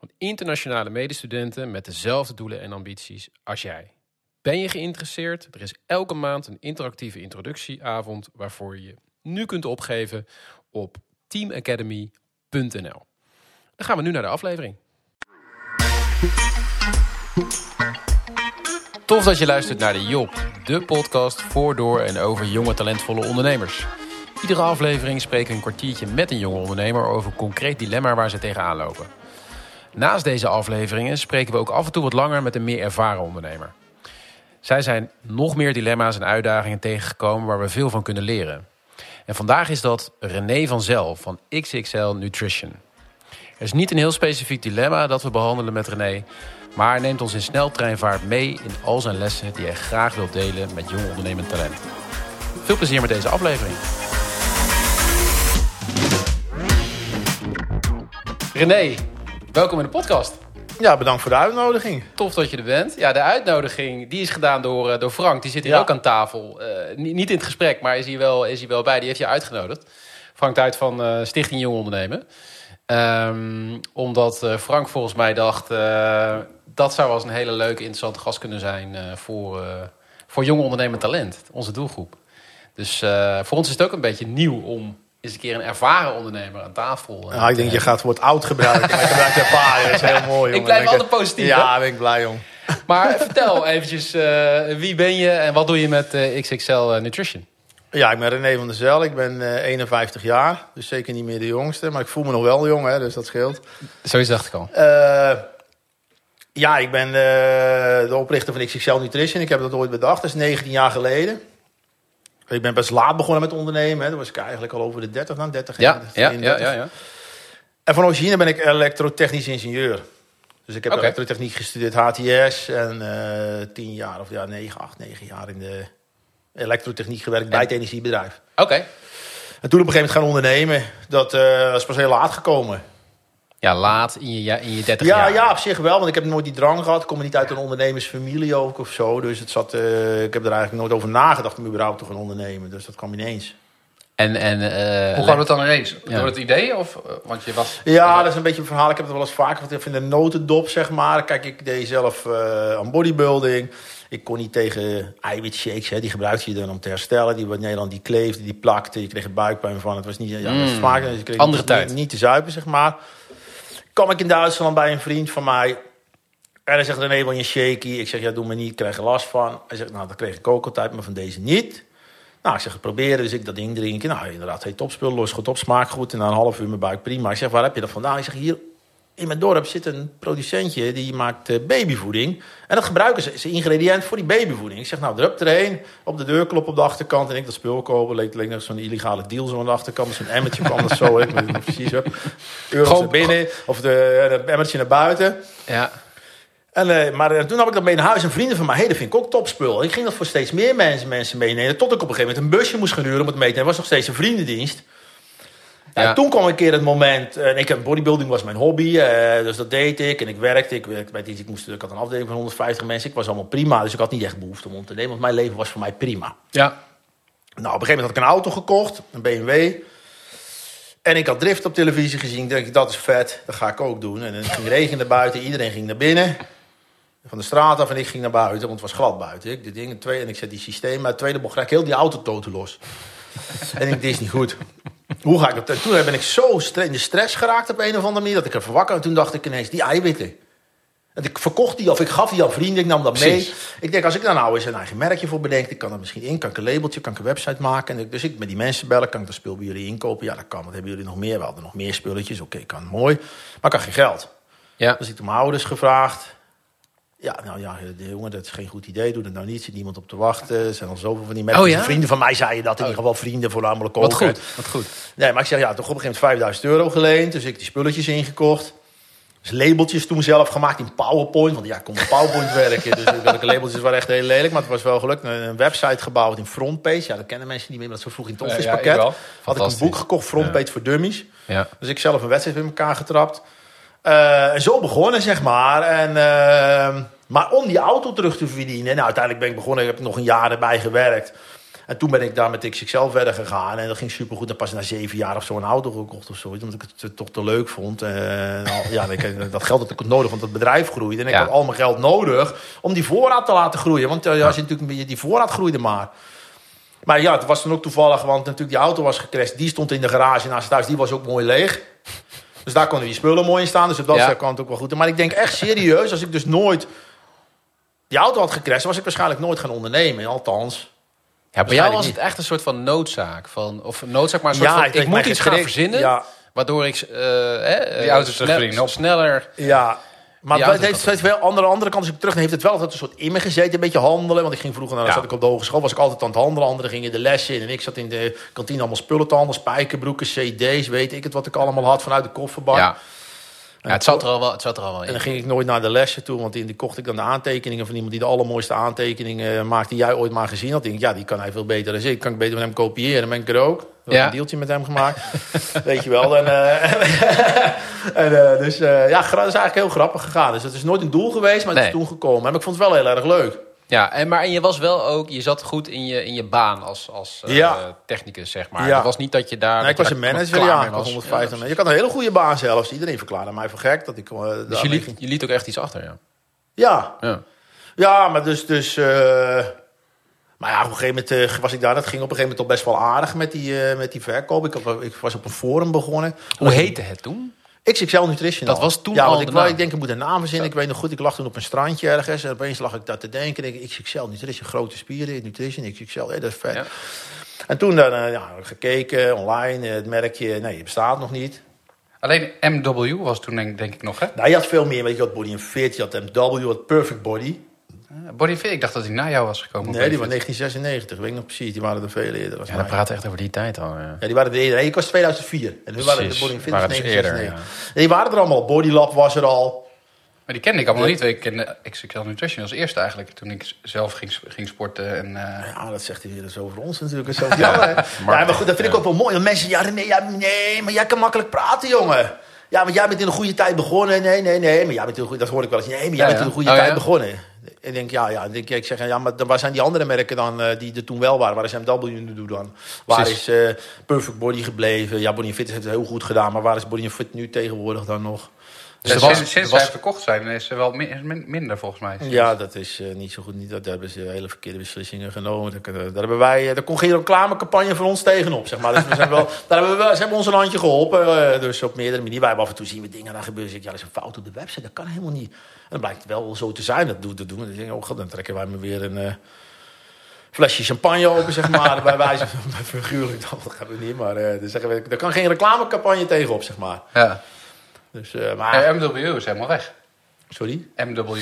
van internationale medestudenten met dezelfde doelen en ambities als jij. Ben je geïnteresseerd? Er is elke maand een interactieve introductieavond waarvoor je je nu kunt opgeven op teamacademy.nl. Dan gaan we nu naar de aflevering. Tof dat je luistert naar de Job, de podcast voor, door en over jonge talentvolle ondernemers. Iedere aflevering spreken we een kwartiertje met een jonge ondernemer over een concreet dilemma waar ze tegenaan lopen. Naast deze afleveringen spreken we ook af en toe wat langer met een meer ervaren ondernemer. Zij zijn nog meer dilemma's en uitdagingen tegengekomen waar we veel van kunnen leren. En vandaag is dat René van Zel van XXL Nutrition. Er is niet een heel specifiek dilemma dat we behandelen met René, maar hij neemt ons in sneltreinvaart mee in al zijn lessen die hij graag wil delen met jong ondernemend talent. Veel plezier met deze aflevering. René, welkom in de podcast. Ja, bedankt voor de uitnodiging. Tof dat je er bent. Ja, de uitnodiging die is gedaan door, uh, door Frank. Die zit hier Ja. ook aan tafel. Eh, niet, in het gesprek, maar is hier, wel, is hier wel bij. Die heeft je uitgenodigd. Frank Duit van eh, Stichting Jong Ondernemen. Ehm, omdat eh, Frank volgens mij dacht... eh, dat zou wel eens een hele leuke, interessante gast kunnen zijn... eh, voor, eh, voor jong ondernemend talent. Onze doelgroep. Dus eh, voor ons is het ook een beetje nieuw om eens een keer een ervaren ondernemer aan tafel eh, Ja, ik denk, je gaat het woord oud gebruiken. Maar ik gebruik ervaring. Dat is heel mooi, jongen. Ik blijf altijd positief? Ja, ben ik blij, jong. Maar vertel eventjes, eh, wie ben je en wat doe je met eh, XXL Nutrition? Ja, ik ben René van der Zel. Ik ben eh, 51 jaar. Dus zeker niet meer de jongste. Maar ik voel me nog wel jong, hè, dus dat scheelt. Zoiets dacht ik al. Ja, ik ben de oprichter van XXL Nutrition. Ik heb dat ooit bedacht. Dat is 19 jaar geleden. Ik ben best laat begonnen met ondernemen. Hè. Toen was ik eigenlijk al over de 30 dan. 30 Ja, ja, ja, 32. ja, ja. En van origine ben ik elektrotechnisch ingenieur. Dus ik heb elektrotechniek gestudeerd, HTS. En eh tien jaar, of ja, negen, acht, negen jaar in de elektrotechniek gewerkt bij het energiebedrijf. Oké. En toen op een gegeven moment gaan ondernemen, dat eh is pas heel laat gekomen. Ja, laat in je, ja, in je 30 Ja, jaar. ja, op zich wel, want ik heb nooit die drang gehad. Ik kom niet uit een ondernemersfamilie ook of zo. Dus het zat, eh, ik heb er eigenlijk nooit over nagedacht om überhaupt te gaan ondernemen. Dus dat kwam ineens. En, en, eh, Hoe kwam het dan ineens? Ja. Door het idee? Of, eh, want je was... Ja, dat is een beetje een verhaal. Ik heb het wel eens vaker gehad. Ik vind een notendop, zeg maar. Kijk, ik deed zelf eh, aan bodybuilding. Ik kon niet tegen eiwitshakes, hè. die gebruikte je dan om te herstellen. Die in Nederland die kleefde, die plakte. Je kreeg er buikpijn van. Het was niet, ja, Mm. Dus je kreeg Andere niet, tijd. Niet, niet te zuipen, zeg maar. Kwam ik in Duitsland bij een vriend van mij. En hij zegt, René, wil je een shaky? Ik zeg, ja, doe me niet, ik krijg er last van. Hij zegt, nou, dat kreeg ik ook altijd, maar van deze niet. Nou, ik zeg, proberen. Dus ik dat ding drinken. Nou, inderdaad, heet topspul, los goed op, smaakt goed. En na een half uur mijn buik prima. Ik zeg, waar heb je dat vandaan? Ik zeg, hier in mijn dorp zit een producentje die maakt eh, babyvoeding. En dat gebruiken ze, is een ingrediënt voor die babyvoeding. Ik zeg, nou, drup erheen, op de deur klop op de achterkant. En ik dat spul kopen. Leek, leek nog zo'n illegale deal zo aan de achterkant. Zo'n emmertje kwam dat zo. Ik weet niet precies. Euro's naar binnen, of de, emmertje naar buiten. Ja. En, eh, maar eh, toen heb ik dat mee naar huis. En vrienden van mij, hey, dat vind ik ook topspul. Ik ging dat voor steeds meer mensen, mensen meenemen. Tot ik op een gegeven moment een busje moest gaan huren om het mee te nemen. Het was nog steeds een vriendendienst. Ja, Ja. Toen kwam een keer het moment. En ik heb bodybuilding was mijn hobby. eh, dus dat deed ik. En ik werkte. Ik, werkte bij iets, ik, moest, ik had een afdeling van 150 mensen. Ik was allemaal prima. Dus ik had niet echt behoefte om om te nemen. Want mijn leven was voor mij prima. Ja. Nou, op een gegeven moment had ik een auto gekocht, een BMW. En ik had drift op televisie gezien. Ik denk, dat is vet, dat ga ik ook doen. En het ging regenen buiten, iedereen ging naar binnen. Van de straat af en ik ging naar buiten, want het was glad buiten. Ik, dit ding, tweede, en ik zet die systeem, maar het tweede bocht ik heel die auto toten los. en ik dit is niet goed. Hoe ga ik dat? En toen ben ik zo in de stress geraakt op een of andere manier, dat ik er verwakker. En toen dacht ik ineens, die eiwitten. En ik verkocht die of ik gaf die aan vrienden, ik nam dat Precies. mee. Ik denk, als ik daar nou eens een eigen merkje voor bedenk, ik kan er misschien in, kan ik een labeltje, kan ik een website maken. En dus ik met die mensen bellen, kan ik dat spul bij jullie inkopen? Ja, dat kan. Wat hebben jullie nog meer? We hadden nog meer spulletjes. Oké, kan mooi. Maar ik had geen geld. Ja. Dus ik heb mijn ouders gevraagd. Ja, nou ja, de jongen, dat is geen goed idee. Doe dat nou niet. Zit niemand op te wachten. Er zijn al zoveel van die mensen. Oh ja? Vrienden van mij zeiden dat. In ieder geval vrienden voornamelijk ook. Wat goed. Wat goed. Nee, maar ik zeg ja, toch op een gegeven moment 5000 euro geleend. Dus ik die spulletjes ingekocht. Dus labeltjes toen zelf gemaakt in PowerPoint. Want ja, ik kon met PowerPoint werken. Dus welke labeltjes waren echt heel lelijk. Maar het was wel gelukt. Een, website gebouwd in Frontpage. Ja, dat kennen mensen niet meer. Maar dat is zo vroeg in het Ja, Office ja, ik pakket. wel. Had ik een boek gekocht, Frontpage voor Dummies. Ja. Dus ik zelf een wedstrijd in elkaar getrapt. Eh, en zo begonnen, zeg maar. En, eh, maar om die auto terug te verdienen. Nou, uiteindelijk ben ik begonnen. Ik heb nog een jaar erbij gewerkt. En toen ben ik daar met XXL verder gegaan. En dat ging supergoed. En pas na zeven jaar of zo een auto gekocht of zoiets. Omdat ik het eh, toch te leuk vond. Al- ja, ik, dat geld had ik ook nodig, want het bedrijf groeide. En ik Ja. had al mijn geld nodig om die voorraad te laten groeien. Want eh, als je natuurlijk een beetje die voorraad groeide maar. Maar ja, het was dan ook toevallig, want natuurlijk die auto was gecrashed. Die stond in de garage naast het huis. Die was ook mooi leeg. Dus daar konden die spullen mooi in staan. Dus op dat Ja. kwam het ook wel goed. Maar ik denk echt serieus, als ik dus nooit die auto had gecrashed, was ik waarschijnlijk nooit gaan ondernemen. Althans. Ja, bij jou was het echt een soort van noodzaak. Van, of een noodzaak, maar een soort Ja, van... Ik moet iets gaan verzinnen, Ja, waardoor ik eh, hè, eh, Die auto's snel- terugverdienen op. sneller... ja. Maar het heeft, wel aan de andere kant, als ik terug heeft het wel altijd een soort in me gezeten. Een beetje handelen. Want ik ging vroeger, naar Ja. zat ik op de hogeschool, was ik altijd aan het handelen. Anderen gingen de lessen in. En ik zat in de kantine allemaal spullen te handelen. Spijkerbroeken, cd's, weet ik het wat ik allemaal had vanuit de kofferbak. Ja. Ja, het zat er al wel, het zat er al wel En in. dan ging ik nooit naar de lessen toe, want in die kocht ik dan de aantekeningen van iemand die de allermooiste aantekeningen eh, maakt die jij ooit maar gezien had. Ik denk, ja, die kan hij veel beter dan ik. Kan ik beter met hem kopiëren? Dan ben ik er ook. Ik Ja. een deeltje met hem gemaakt. Weet je wel. En, eh, en, eh, dus ja, dat is eigenlijk heel grappig gegaan. Dus het is nooit een doel geweest, maar het Nee. is toen gekomen. En ik vond het wel heel erg leuk. Ja, en, maar en je was wel ook... Je zat goed in je, in je baan als, als eh, technicus, zeg maar. Ja. Het was niet dat je daar... Nee, ik was een manager, ja. was was. 150 Ja, Je kan een hele goede baan zelfs. Iedereen verklaarde mij voor gek. Dat ik, eh, Dus je liet, ging. je liet ook echt iets achter, ja. Ja, ja. Ja, maar dus... dus eh, maar ja, op een gegeven moment was ik daar. Dat ging op een gegeven moment al best wel aardig met die, met die verkoop. Ik, ik was op een forum begonnen. Hoe heette het toen? XXL Nutritional. Dat was toen ja, al ik, ik denk, ik moet een naam verzinnen. Ik weet nog goed, ik lag toen op een strandje ergens. En opeens lag ik daar te denken. Ik, denk, XXL Nutrition, grote spieren, Nutrition, XXL. Hé, dat is vet. Ja. En toen dan, eh, ja, gekeken, online, eh, het merkje. Nee, het bestaat nog niet. Alleen MW was toen denk, denk ik nog, hè? Nou, je had veel meer. Weet je, je had Body Fit, je had MW, je had Perfect Body. Eh, Body Fit, ik dacht dat hij na jou was gekomen. Nee, die waren 1996. Weet ik nog precies. Die waren er veel eerder. Ja, dan praat echt over die tijd al, ja. Ja, die waren er eerder. Nee, ik was 2004. En nu waren de. Body Fit Waren dus 1996. eerder, Nee, die waren er allemaal. Bodylab was er al. Maar die kende ik allemaal niet. Ik kende XXL Nutrition als eerste eigenlijk. Toen ik zelf ging, ging sporten. En, eh, Ja, dat zegt hij weer eens over ons natuurlijk. en Zo. Ja, maar goed, dat vind ik ook wel mooi. Want mensen, ja, nee, ja, nee, maar jij kan makkelijk praten, jongen. Ja, maar jij bent in een goede tijd begonnen. Nee, nee, nee, maar jij bent in een goede... Dat hoor ik wel eens. Nee, maar jij bent in een goede Oh, tijd begonnen. Ik denk, ja, ja. Ik, ik zeg, ja, maar waar zijn die andere merken dan eh, die er toen wel waren? Waar is MW nu dan? Waar Precies. is eh, Perfect Body gebleven? Ja, Body Fit heeft het heel goed gedaan. Maar waar is Body Fit nu tegenwoordig dan nog? Dus ja, er was- sinds er sinds was- zij verkocht zijn is ze wel mi- min- minder volgens mij. Ja, dat is eh, niet zo goed. Niet, dat daar hebben ze hele verkeerde beslissingen genomen. Daar, daar hebben wij, eh, daar kon geen reclamecampagne voor ons tegenop, zeg maar. Dus we zijn wel, daar hebben we, wel- ze hebben ons een handje geholpen. eh, dus op meerdere manieren. Wij hebben af en toe zien we dingen daar gebeuren. Zeg ik, ja, dat is een fout op de website. Dat kan helemaal niet. En dan blijkt wel zo te zijn. Dat dat doen. we. Dan denk ik, oh god, dan trekken wij me weer een flesje champagne open, zeg maar. bij wijze van figuurlijk. Dat gaat we niet. Maar eh, dan zeggen we, daar kan geen reclamecampagne tegenop, zeg maar. Ja. Dus, eh, maar, En MW is helemaal weg. sorry? MW.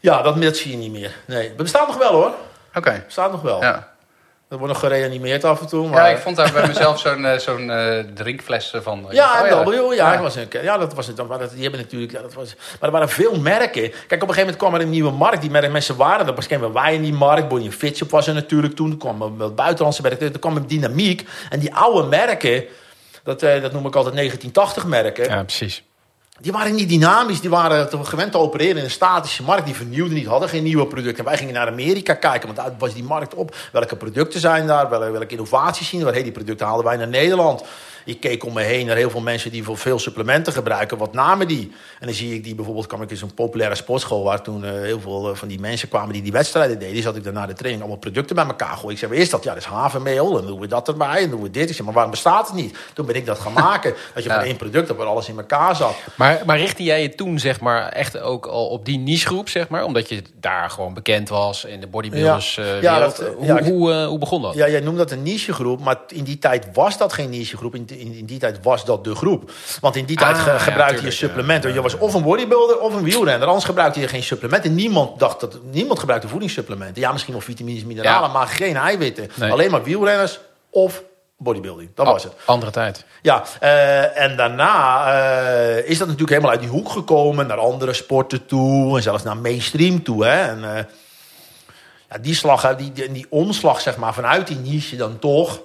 Ja, dat, dat zie je niet meer. Nee, het bestaat nog wel hoor. Oké. Het bestaat nog wel. Ja. Er wordt nog gereanimeerd af en toe. Maar... ja, ik vond daar bij mezelf zo'n eh, zo'n eh, drinkfles van. Ja, Oh, MW, ja, Ja. ik Was een, ja, dat was het. dan. Maar dat, die hebben natuurlijk, ja, dat was, maar er waren veel merken. Kijk, op een gegeven moment kwam er een nieuwe markt. Die merken mensen waren, dat was kennen wij in die markt. Bonnie Fitch was er natuurlijk toen. Toen kwamen wel buitenlandse merken. Toen kwam een dynamiek. En die oude merken, dat, eh, dat noem ik altijd 1980 merken. Ja, precies. Die waren niet dynamisch. Die waren gewend te opereren in een statische markt. Die vernieuwden niet, hadden geen nieuwe producten. En wij gingen naar Amerika kijken, want daar was die markt op. Welke producten zijn daar? Welke, welke innovaties zien we? Hey, die producten haalden wij naar Nederland. Ik keek om me heen naar heel veel mensen die voor veel supplementen gebruiken. Wat namen die? En dan zie ik die bijvoorbeeld, kwam ik in zo'n populaire sportschool... waar toen eh, heel veel eh, van die mensen kwamen die die wedstrijden deden. Die zat ik dan na de training allemaal producten bij elkaar gooien. Ik zei, is dat? Ja, dat is havermeel. En doen we dat erbij. En doen we dit. Ik zei, maar waarom bestaat het niet? Toen ben ik dat gaan maken. Dat je Ja. van één product waar alles in elkaar zat. Maar, maar richtte jij je toen zeg maar echt ook al op die nichegroep, zeg maar? Omdat je daar gewoon bekend was in de bodybuilders Ja. eh, Ja, wereld. dat, eh, hoe, ja, hoe, eh, hoe begon dat? Ja, jij noemt dat een nichegroep, maar in die tijd was dat geen nichegroep. In, in, in die tijd was dat de groep. Want in die tijd Ah, ge- gebruikte je supplementen. Je was of een bodybuilder of een wielrenner. Anders gebruikte je geen supplementen. Niemand dacht dat niemand gebruikte voedingssupplementen. Ja, misschien nog vitamines, mineralen, maar geen eiwitten. Nee. Alleen maar wielrenners of bodybuilding. Dat was het. Andere tijd. Ja, eh, en daarna eh, is dat natuurlijk helemaal uit die hoek gekomen. Naar andere sporten toe. En zelfs naar mainstream toe. Hè. En eh, ja, die, slag, die, die, die omslag zeg maar, vanuit die niche dan toch...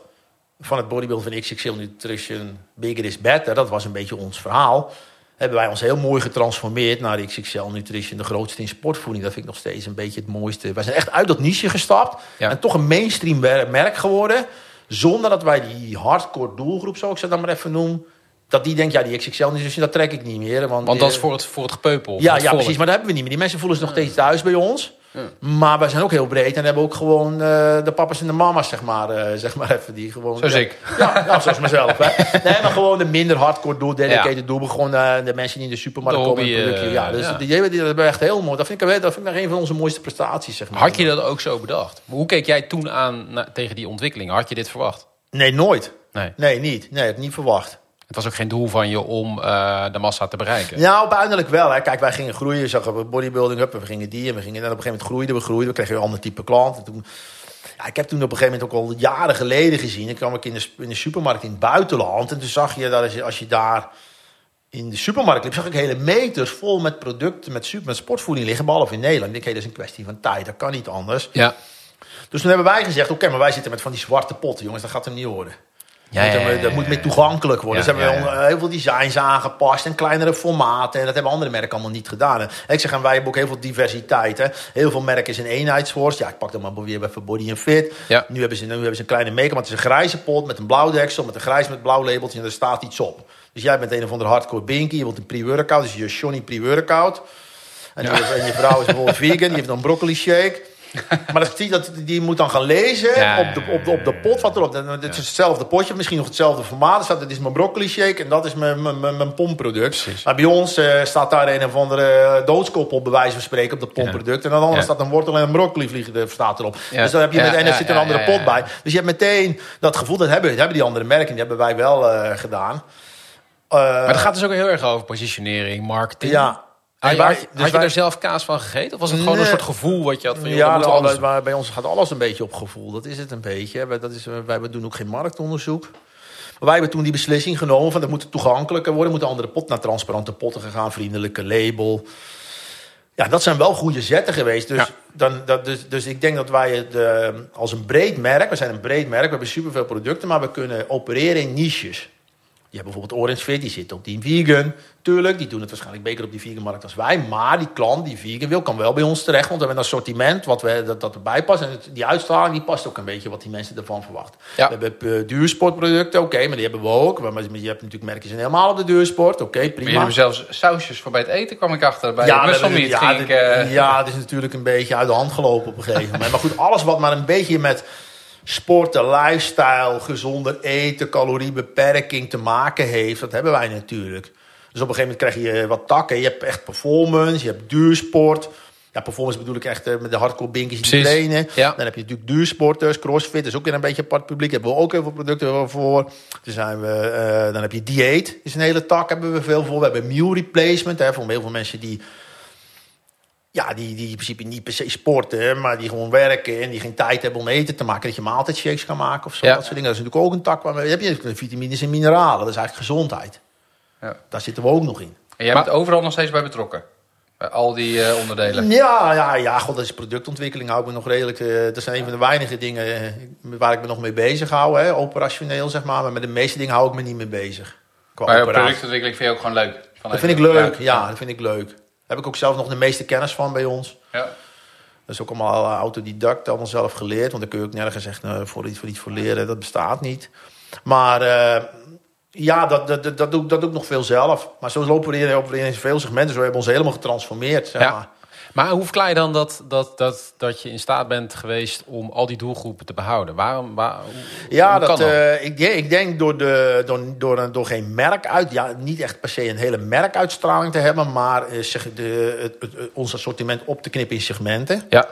van het bodybuilding van XXL Nutrition, bigger is better. Dat was een beetje ons verhaal. Hebben wij ons heel mooi getransformeerd naar XXL Nutrition. De grootste in sportvoeding. Dat vind ik nog steeds een beetje het mooiste. Wij zijn echt uit dat niche gestapt. Ja. En toch een mainstream merk geworden... Zonder dat wij die hardcore doelgroep, zou ik ze dan maar even noemen... dat die denkt, ja, die XXL nutrition, dat trek ik niet meer. Want, Want dat is eh, voor het, voor het gepeupel. Ja, ja precies, maar dat hebben we niet meer. Die mensen voelen zich nog steeds thuis bij ons. Maar wij zijn ook heel breed en hebben ook gewoon eh, de papa's en de mama's, zeg maar, eh, zeg maar even. Die gewoon, Zoals ja. ik. Ja, ja, zoals mezelf. Hè. Nee, maar gewoon de minder hardcore doel, dedicated doel. Gewoon eh, de mensen die in de supermarkt De komen. en hobby, producten. ja, dus. Die, die, die, dat is echt heel mooi. Dat vind ik, dat vind ik een van onze mooiste prestaties, zeg maar. Had je dat ook zo bedacht? Hoe keek jij toen aan na- tegen die ontwikkeling? Had je dit verwacht? Nee, nooit. Nee. Nee, niet. Nee, heb ik niet verwacht. Het was ook geen doel van je om eh, de massa te bereiken. Ja, op uiteindelijk wel. Hè. Kijk, wij gingen groeien. Zag we bodybuilding up. en We gingen die en we gingen. En op een gegeven moment groeiden we, groeiden we. kregen een ander type klant. En toen, ja, ik heb toen op een gegeven moment ook al jaren geleden gezien. Ik kwam ik in de, in de supermarkt in het buitenland. En toen zag je dat als je, als je daar in de supermarkt liep, zag ik hele meters vol met producten, met, super, met sportvoeding liggen. Behalve in Nederland. Ik denk, hé, dat is een kwestie van tijd. Dat kan niet anders. Ja. Dus toen hebben wij gezegd, oké, maar wij zitten met van die zwarte potten. Jongens, dat gaat hem niet worden. Ja, ja, dat moet meer toegankelijk worden. Dus hebben we heel veel designs aangepast en kleinere formaten. En dat hebben andere merken allemaal niet gedaan. En ik zeg, wij hebben ook heel veel diversiteit. Hè. Heel veel merken is een eenheidsworst. Ja, ik pak dan maar weer even Body and Fit. Ja. Nu, hebben ze, nu hebben ze een kleine make-up. Maar het is een grijze pot met een blauw deksel. Met een grijs met blauw labeltje. En er staat iets op. Dus jij bent een of andere hardcore binky. Je wilt een pre-workout. Dus je Johnny pre-workout. En, en je vrouw is bijvoorbeeld vegan. Die heeft dan broccoli shake. Maar dat, die, dat, die moet dan gaan lezen Ja, op, de, op, de, op de pot wat erop. Het is hetzelfde potje, misschien nog hetzelfde formaat. Er staat, dit is mijn broccoli shake en dat is mijn, mijn, mijn. Precies. Maar bij ons eh, staat daar een of andere doodskop op, bij wijze van spreken, op dat pomproduct. En dan anders staat een wortel en een broccoli vliegen er staat erop. Dus dan heb je met, en er zit een andere pot bij. Dus je hebt meteen dat gevoel, dat hebben, dat hebben die andere merken, die hebben wij wel eh, gedaan. Eh, Maar het gaat dus ook heel erg over positionering, marketing. ja. Had je, En wij- had dus had je wij- er zelf kaas van gegeten? Of was het gewoon Nee. een soort gevoel wat je had van... joh, Ja, nou, anders bij, bij ons gaat alles een beetje op gevoel. Dat is het een beetje. Wij, dat is, wij doen ook geen marktonderzoek. Maar wij hebben toen die beslissing genomen van dat moet toegankelijker worden. Moeten andere pot naar transparante potten gegaan, vriendelijke label. Ja, dat zijn wel goede zetten geweest. Dus, Ja. dan, dat, dus, dus ik denk dat wij het eh, als een breed merk, we zijn een breed merk, we hebben superveel producten, maar we kunnen opereren in niches. Je hebt bijvoorbeeld Orange Fit, die zit op die vegan. Tuurlijk, die doen het waarschijnlijk beter op die vegan markt als wij. Maar die klant die vegan wil, kan wel bij ons terecht. Want we hebben een assortiment wat we, dat, dat erbij past. En het- die uitstraling die past ook een beetje wat die mensen ervan verwachten. Ja. We hebben eh, duursportproducten, oké, maar die hebben we ook. Maar je hebt natuurlijk merken zijn helemaal op de duursport. Oké, Maar jullie prima. hebben zelfs sausjes voor bij het eten, kwam ik achter. Bij Ja, meat ja, ging eh, ja, het is natuurlijk een beetje uit de hand gelopen op een gegeven moment. Maar goed, alles wat maar een beetje met sporten, lifestyle, gezonder eten, caloriebeperking te maken heeft, dat hebben wij natuurlijk. Dus op een gegeven moment krijg je wat takken. Je hebt echt performance, je hebt duursport. Ja, performance bedoel ik echt eh, met de hardcore binkies die Precies. trainen. Ja. Dan heb je natuurlijk duursporters, crossfit, is ook weer een beetje apart publiek. Daar hebben we ook heel veel producten voor. Dan, zijn we, eh, dan heb je dieet, is een hele tak, hebben we veel voor. We hebben meal replacement, hè, voor heel veel mensen die ja, die, die in principe niet per se sporten, maar die gewoon werken en die geen tijd hebben om eten te maken. Dat je maaltijdshakes kan maken of zo. Ja. Dat soort dingen. Dat is natuurlijk ook een tak waar we, heb je vitamines en mineralen. Dat is eigenlijk gezondheid. Ja. Daar zitten we ook nog in. En jij Maar- bent overal nog steeds bij betrokken? Bij al die eh, onderdelen? Ja, ja, ja, god, dat is productontwikkeling. Hou ik me nog redelijk. eh, dat zijn een van de weinige dingen eh, waar ik me nog mee bezig hou. Hè, operationeel, zeg maar. Maar met de meeste dingen hou ik me niet mee bezig. Qua Maar operatie. productontwikkeling vind je ook gewoon leuk? Dat vind ik leuk. Ja, dat vind ik leuk. Heb ik ook zelf nog de meeste kennis van bij ons. Ja. Dat is ook allemaal eh, autodidact, allemaal zelf geleerd. Want daar kun je ook nergens echt eh, voor, iets, voor iets voor leren. Dat bestaat niet. Maar eh, ja, dat, dat, dat, doe, ik- dat doe ik nog veel zelf. Maar zo lopen we in, opereren in veel segmenten. Zo hebben we ons helemaal getransformeerd. Zeg Ja. maar. Maar hoe verklaar je dan dat, dat, dat, dat je in staat bent geweest om al die doelgroepen te behouden? Waarom? Waar, hoe- Ja, hoe dat, eh, ik, denk- ik denk door, de, door, door, een- door geen merk uit... Ja, niet echt per se een hele merkuitstraling te hebben... maar eh, zeg, de, het, het- ons assortiment op te knippen in segmenten. ja,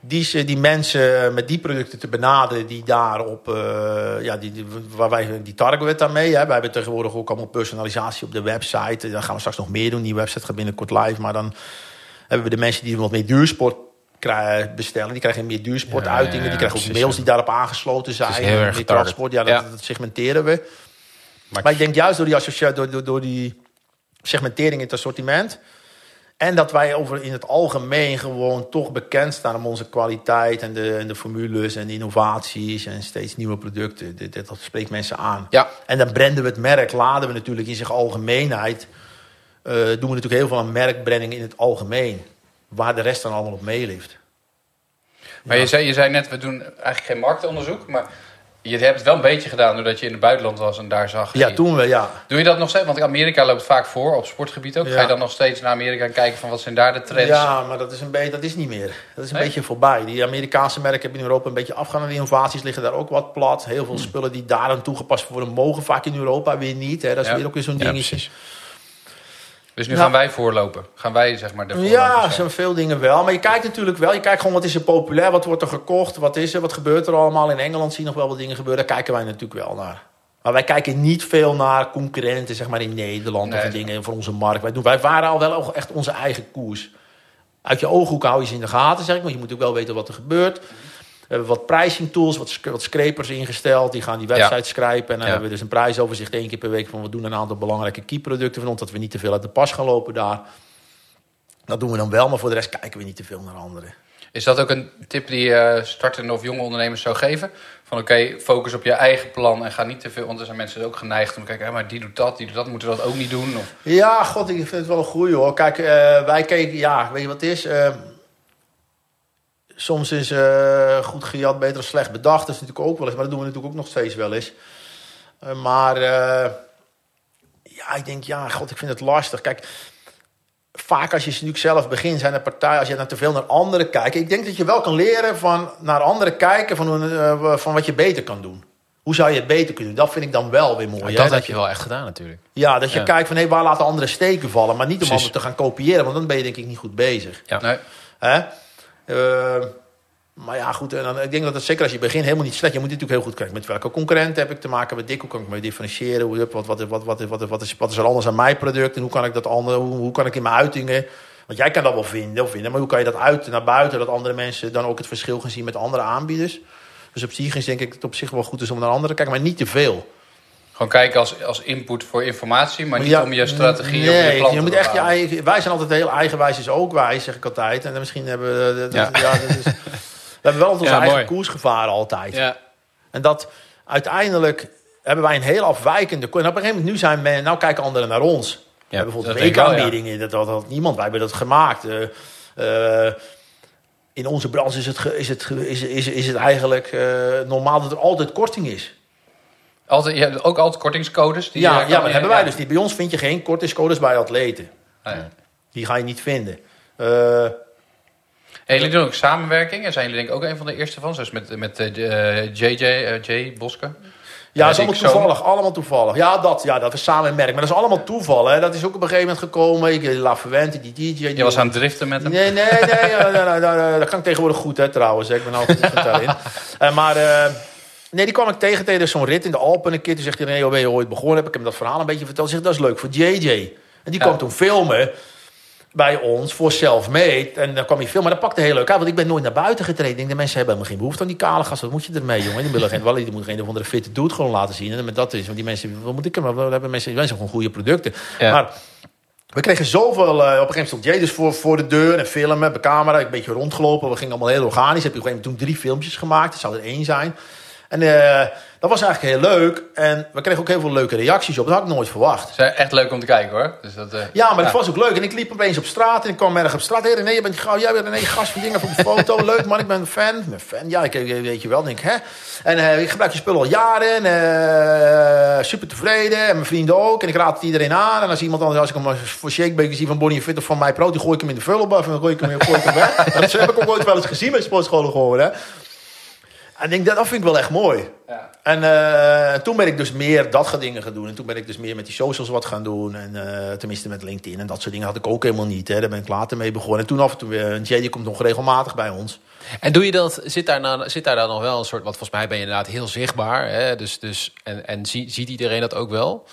die, die mensen met die producten te benaderen die daarop, eh ja, die, die, waar wij, die targeten we daarmee. Hè. Wij hebben tegenwoordig ook allemaal personalisatie op de website. Dan gaan we straks nog meer doen. Die website gaat binnenkort live. Maar dan hebben we de mensen die wat meer duursport bestellen. Die krijgen meer duursportuitingen. Ja, ja, ja, die krijgen ook precies, mails die daarop aangesloten zijn. is heel erg meer getarget. transport. Ja, dat, dat segmenteren we. Maar- Maar, ik denk juist door die, associa- door, door, door die segmentering in het assortiment... en dat wij over in het algemeen gewoon toch bekend staan... om onze kwaliteit en de, en de formules en de innovaties... en steeds nieuwe producten. Dit- dat spreekt mensen aan. Ja, En dan branden we het merk, laden we natuurlijk in zijn algemeenheid. Eh, doen we natuurlijk heel veel aan merkbranding in het algemeen. Waar de rest dan allemaal op meelift. Maar je, zei, je zei net, we doen eigenlijk geen marktonderzoek. Maar je hebt het wel een beetje gedaan doordat je in het buitenland was en daar zag. Ja, toen we, ja. Doe je dat nog steeds? Want Amerika loopt vaak voor op sportgebied ook. Ga je Ja. dan nog steeds naar Amerika en kijken van wat zijn daar de trends? Ja, maar dat is, een beetje, dat is niet meer. Dat is een Nee? beetje voorbij. Die Amerikaanse merken hebben in Europa een beetje afgaan. De innovaties liggen daar ook wat plat. Heel Hmm. veel spullen die daar aan toegepast worden... mogen vaak in Europa weer niet. Hè. Dat is Ja. weer ook weer zo'n ja dingetje. precies. Dus nu Ja. gaan wij voorlopen. Gaan wij zeg maar de Ja, zijn. veel dingen wel. Maar je kijkt natuurlijk wel. Je kijkt gewoon wat is er populair, wat wordt er gekocht, wat is er, wat gebeurt er allemaal. In Engeland zie je nog wel wat dingen gebeuren. Daar kijken wij natuurlijk wel naar. Maar wij kijken niet veel naar concurrenten, zeg maar in Nederland of Nee. dingen voor onze markt. Wij, doen, wij varen al wel echt onze eigen koers. Uit je ooghoek hou je ze in de gaten, zeg ik. Maar je moet ook wel weten wat er gebeurt. We hebben wat pricing tools, wat, wat scrapers ingesteld. Die gaan die website scrapen. En dan Ja. hebben we dus een prijsoverzicht één keer per week. Van we doen een aantal belangrijke key producten van ons. Dat we niet te veel uit de pas gaan lopen daar. Dat doen we dan wel, maar voor de rest kijken we niet te veel naar anderen. Is dat ook een tip die je startende of jonge ondernemers zou geven? Van oké, focus op je eigen plan en ga niet te veel... Want er zijn mensen ook geneigd om te kijken... "Hé, maar die doet dat, die doet dat, moeten we dat ook niet doen? Of, Ja, god, ik vind het wel een goeie hoor. Kijk, eh, wij keken, ja, weet je wat het is? Eh, soms is eh, goed gejat beter dan slecht bedacht. Dat is natuurlijk ook wel eens, maar dat doen we natuurlijk ook nog steeds wel eens. Eh, maar eh, ja, ik denk, ja, god, ik vind het lastig. Kijk, vaak als je natuurlijk zelf begint, zijn er partijen, als je dan te veel naar anderen kijkt. Ik denk dat je wel kan leren van naar anderen kijken van, van wat je beter kan doen. Hoe zou je het beter kunnen doen? Dat vind ik dan wel weer mooi. Hè, dat heb je wel echt gedaan natuurlijk. ja, dat je Ja. kijkt van hé, waar laten anderen steken vallen. Maar niet om Precies. anderen te gaan kopiëren, want dan ben je denk ik niet goed bezig. Ja. nee? Hè? Eh, maar ja, goed. En dan, ik denk dat het zeker als je begint helemaal niet slecht. Je moet natuurlijk heel goed kijken. Met welke concurrenten heb ik te maken? Met dik, hoe kan ik me differentiëren? Hoe, wat, wat, wat, wat, wat, wat, is, wat is er anders aan mijn product? En hoe kan ik dat andere, hoe, hoe kan ik in mijn uitingen... Want jij kan dat wel vinden, of vinden, maar hoe kan je dat uit naar buiten? Dat andere mensen dan ook het verschil gaan zien met andere aanbieders. Dus op zich is denk ik het op zich wel goed is om naar anderen te kijken, maar niet te veel. Gewoon kijken als, als input voor informatie, maar niet Ja, om je strategie of nee, je plan je te moet echt je eigen, Wij zijn altijd heel eigenwijs, is ook wijs, zeg ik altijd. En dan misschien hebben we... dat- Ja. ja, dat is, we hebben wel onze Ja, eigen mooi. koers gevaren altijd. Ja. En dat uiteindelijk hebben wij een heel afwijkende... En op een gegeven moment, nu zijn men, nou kijken anderen naar ons. we hebben bijvoorbeeld weekaanbiedingen, dat, dat had niemand. Wij hebben dat gemaakt. Eh, eh, in onze branche is het, is het, is, is, is het eigenlijk eh, normaal dat er altijd korting is. Altijd, je hebt ook altijd kortingscodes. Die ja, ja, maar hebben wij ja. dus niet. Bij ons vind je geen kortingscodes bij atleten. Nee. Die ga je niet vinden. Eh, En jullie doen ook samenwerking. En zijn jullie denk ik ook een van de eerste van. Zoals met, met eh, JJ, eh, Boske. Ja, dat is die allemaal toevallig. Allemaal toevallig. Ja, dat, ja, dat is samen een merk. Maar dat is allemaal toeval. Hè. Dat is ook op een gegeven moment gekomen. Ik, eh, La Fuente, die DJ. Die Je was aan het driften met hem. Nee, nee, nee. ja, dat kan ik tegenwoordig goed, hè, trouwens. Ik ben altijd goed. Eh, maar eh, nee, die kwam ik tegen tijdens zo'n rit in de Alpen een keer. Toen zegt hij, nee, ben je ooit begonnen? Heb ik hem dat verhaal een beetje verteld. Zegt, dat is leuk voor JJ. En die Ja. kwam toen filmen bij ons voor self-made. En dan kwam hij filmen. Maar dat pakte heel leuk uit. Want ik ben nooit naar buiten getreden. Ik denk, de mensen hebben helemaal geen behoefte aan die kale gast. Wat moet je ermee, jongen? Die willen geen wel, die moet geen of andere fitte dude gewoon laten zien. En met dat is, want die mensen, wat moet ik? Maar we hebben mensen, die mensen gewoon goede producten. Ja. Maar we kregen zoveel. eh, op een gegeven moment stond Jay dus voor, voor de deur en filmen, met camera. Een beetje rondgelopen. We gingen allemaal heel organisch. Heb je op een gegeven moment toen drie filmpjes gemaakt. Er zou er één zijn. En eh, dat was eigenlijk heel leuk. En we kregen ook heel veel leuke reacties op. Dat had ik nooit verwacht. Het is echt leuk om te kijken hoor. Dus dat, eh, Ja, maar het was ook leuk. En ik liep opeens op straat en ik kwam ergens op straat. Hé René, je bent gauw. Jij bent René, gast van dingen voor de foto. Leuk man, ik ben een fan. Ben fan. Ja, ik weet je wel. Denk, hè? En eh, ik gebruik je spullen al jaren. super tevreden. En mijn vrienden ook. En ik raad het iedereen aan. En als iemand anders, als ik hem voor shakebaker zie van Bonnie Fit of van mij Pro, die gooi ik hem in de vullenbaf en dan gooi ik hem, gooi ik hem weg. dat heb ik ook ooit wel eens gezien bij sportscholen gewoon, hè. En denk, dat, dat vind ik wel echt mooi. ja. En eh, toen ben ik dus meer dat soort dingen gaan doen. En toen ben ik dus meer met die socials wat gaan doen. En eh, tenminste met LinkedIn en dat soort dingen had ik ook helemaal niet. Hè. Daar ben ik later mee begonnen. En toen af en toe, uh, Jay die komt nog regelmatig bij ons. En doe je dat, zit daar, dan, zit daar dan nog wel een soort, wat volgens mij ben je inderdaad heel zichtbaar. Hè? Dus, dus, en en zie, ziet iedereen dat ook wel.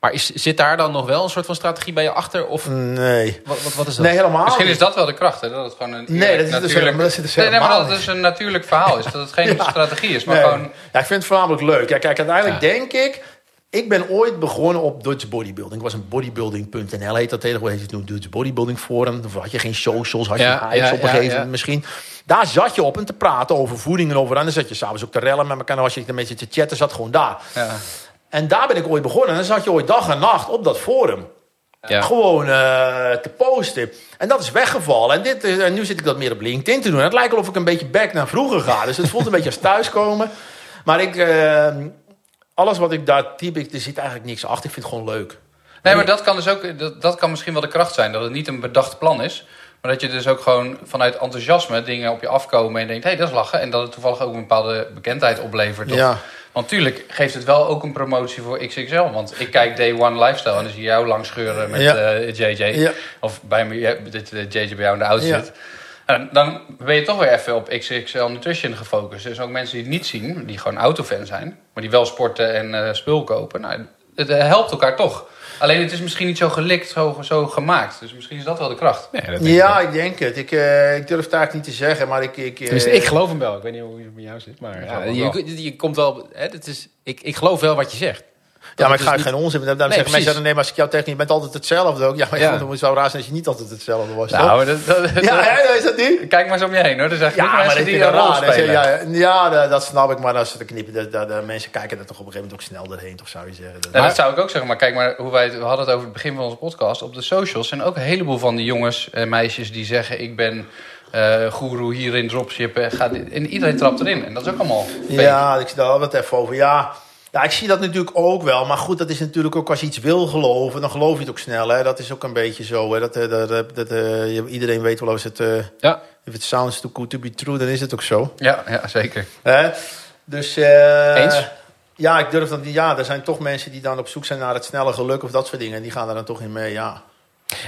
Maar is, zit daar dan nog wel een soort van strategie bij je achter? Of Nee. wat, wat, wat is dat? Nee, helemaal Misschien niet. is dat wel de kracht, hè? Dat het gewoon een Nee, dat is dus helemaal- dat dus nee, nee, maar helemaal dat het dus een natuurlijk verhaal is. Dat het geen Ja. strategie is, maar Nee. gewoon... Ja, ik vind het voornamelijk leuk. Ja, kijk, uiteindelijk Ja. denk ik... Ik ben ooit begonnen op Dutch Bodybuilding. Ik was een bodybuilding.nl, heet dat tegenwoordig. Heet het nu Dutch Bodybuilding Forum. Dan had je geen socials, had je Ja, ja, op een ja, gegeven moment misschien. Daar zat je op en te praten over voeding en over... En dan zat je s'avonds ook te rellen met elkaar. En als je een beetje te chatten, zat gewoon daar. Ja. En daar ben ik ooit begonnen. En dan zat je ooit dag en nacht op dat forum. Ja. Gewoon eh, te posten. En dat is weggevallen. En, dit, is- en nu zit ik dat meer op LinkedIn te doen. En het lijkt wel of ik een beetje back naar vroeger ga. Dus het voelt een beetje als thuiskomen. Maar ik, eh, alles wat ik daar typ, ik, er zit eigenlijk niks achter. Ik vind het gewoon leuk. Nee, maar dat kan dus ook, dat, dat kan misschien wel de kracht zijn. Dat het niet een bedacht plan is. Maar dat je dus ook gewoon vanuit enthousiasme dingen op je afkomen en denkt, hé, dat is lachen. En dat het toevallig ook een bepaalde bekendheid oplevert. Of- Ja. Want tuurlijk geeft het wel ook een promotie voor XXL. Want ik kijk Day One Lifestyle en dan zie je jou langs scheuren met Ja. eh, JJ. Ja. Of bij me, ja, dit, eh, JJ bij jou in de outfit. Ja. En dan ben je toch weer even op XXL Nutrition gefocust. Dus ook mensen die het niet zien, die gewoon autofan zijn, maar die wel sporten en eh, spul kopen. Nou, het eh, helpt elkaar toch. Alleen het is misschien niet zo gelikt, zo, zo gemaakt. Dus misschien is dat wel de kracht. Nee, dat denk ik Ja, ik denk het. Ik, eh, ik durf het eigenlijk niet te zeggen. Maar ik... ik, eh, Tenminste, ik geloof hem wel. Ik weet niet hoe het met jou zit. Maar ja, je, je, je komt wel... Hè, het is, ik, ik geloof wel wat je zegt. Ja, maar ik ga dus geen onzin. Daarom Nee, zeggen mensen, nee, maar als ik jou tegen je bent altijd hetzelfde ook. Ja, maar Ja. dan zou het raar zijn als je niet altijd hetzelfde was. toch? Nou, dat, dat, ja, ja, is dat niet? Kijk maar eens om je heen hoor. Er zijn Ja, maar mensen die een rol raar. Spelen. Ja, ja dat, snap ik. Maar als ze te knippen, dat mensen kijken er toch op een gegeven moment ook snel doorheen, toch zou je zeggen. Dat- zou ik ook zeggen. Maar kijk maar hoe wij het, we hadden het over het begin van onze podcast. Op de socials zijn ook een heleboel van die jongens en meisjes die zeggen: Ik ben eh goeroe hierin dropshippen. en Ga dit, en iedereen trapt erin. En dat is ook allemaal. fake. Ja, ik zie daar wel wat even over. Ja. Ja, ik zie dat natuurlijk ook wel. Maar goed, dat is natuurlijk ook als je iets wil geloven, dan geloof je het ook snel. Hè? Dat is ook een beetje zo. Hè? Dat, eh, dat, dat, dat, eh, iedereen weet wel als het... eh Ja, if it sounds too good to be true, dan is het ook zo. Ja, ja, zeker. Hè? Dus... Eens? Ja, ik durf dat niet. Ja, er zijn toch mensen die dan op zoek zijn naar het snelle geluk of dat soort dingen. En die gaan daar dan toch in mee, ja.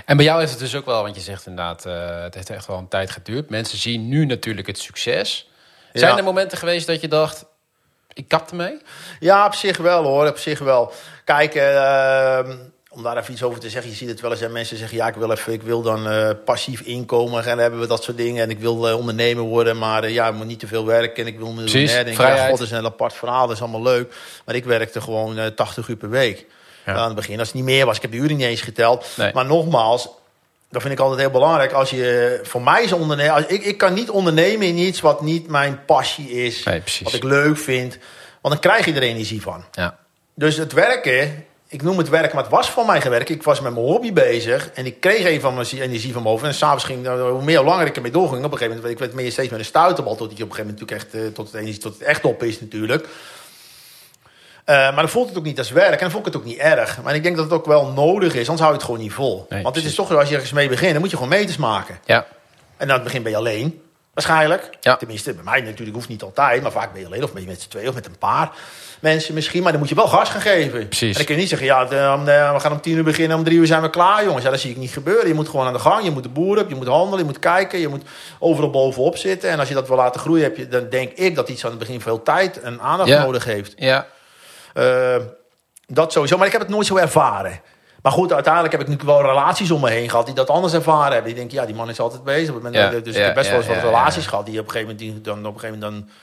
En bij jou heeft het dus ook wel, want je zegt inderdaad, het heeft echt wel een tijd geduurd. Mensen zien nu natuurlijk het succes. Zijn Ja. er momenten geweest dat je dacht, ik kap ermee? Ja, op zich wel hoor, op zich wel. Kijk, eh, om daar even iets over te zeggen. Je ziet het wel eens, hè, mensen zeggen, ja, ik wil, even, ik wil dan eh, passief inkomen. En dan hebben we dat soort dingen. En ik wil eh, ondernemer worden, maar eh, ja, ik moet niet te veel werken. En ik wil miljonair. Vrijheid. Ja, god, dat is een apart verhaal, dat is allemaal leuk. Maar ik werkte gewoon eh 80 uur per week. Ja. Aan het begin, als het niet meer was. Ik heb de uren niet eens geteld. Nee. Maar nogmaals, dat vind ik altijd heel belangrijk. Als je, voor mij is ondernemen, als, ik, ik kan niet ondernemen in iets wat niet mijn passie is. Nee. Wat ik leuk vind. Want dan krijg je er energie van. Ja. Dus het werken, ik noem het werken, maar het was voor mij geen werk. Ik was met mijn hobby bezig en ik kreeg even van mijn energie van boven. En s'avonds ging, nou, hoe meer hoe langer ik ermee doorging, op een gegeven moment, ik werd meer steeds meer een stuiterbal, tot je op een gegeven moment natuurlijk echt, eh, tot het energie, tot het echt op is natuurlijk. Eh, maar dan voelt het ook niet als werk en dan vond ik het ook niet erg. Maar ik denk dat het ook wel nodig is, anders hou je het gewoon niet vol. Nee, Want het is toch, als je ergens mee begint, dan moet je gewoon meters maken. Ja. En aan het begin ben je alleen, waarschijnlijk. Ja. Tenminste, bij mij natuurlijk hoeft niet altijd, maar vaak ben je alleen. Of ben je met z'n tweeën of met een paar mensen misschien. Maar dan moet je wel gas gaan geven. Precies. En dan kun je niet zeggen, ja, om de- we gaan om tien uur beginnen, om drie uur zijn we klaar, jongens. Ja, dat zie ik niet gebeuren. Je moet gewoon aan de gang, je moet de boer op, je moet handelen, je moet kijken, je moet overal bovenop zitten. En als je dat wil laten groeien, heb je, dan denk ik dat iets aan het begin veel tijd en aandacht Ja. nodig heeft. Ja. Eh, dat sowieso, maar ik heb het nooit zo ervaren. Maar goed, uiteindelijk heb ik natuurlijk wel relaties om me heen gehad die dat anders ervaren hebben. Die denken, ja, die man is altijd bezig. Ik Ja, dus ik ja, heb best wel eens wat ja, ja. relaties gehad die op een gegeven moment, die dan, op een gegeven moment dan...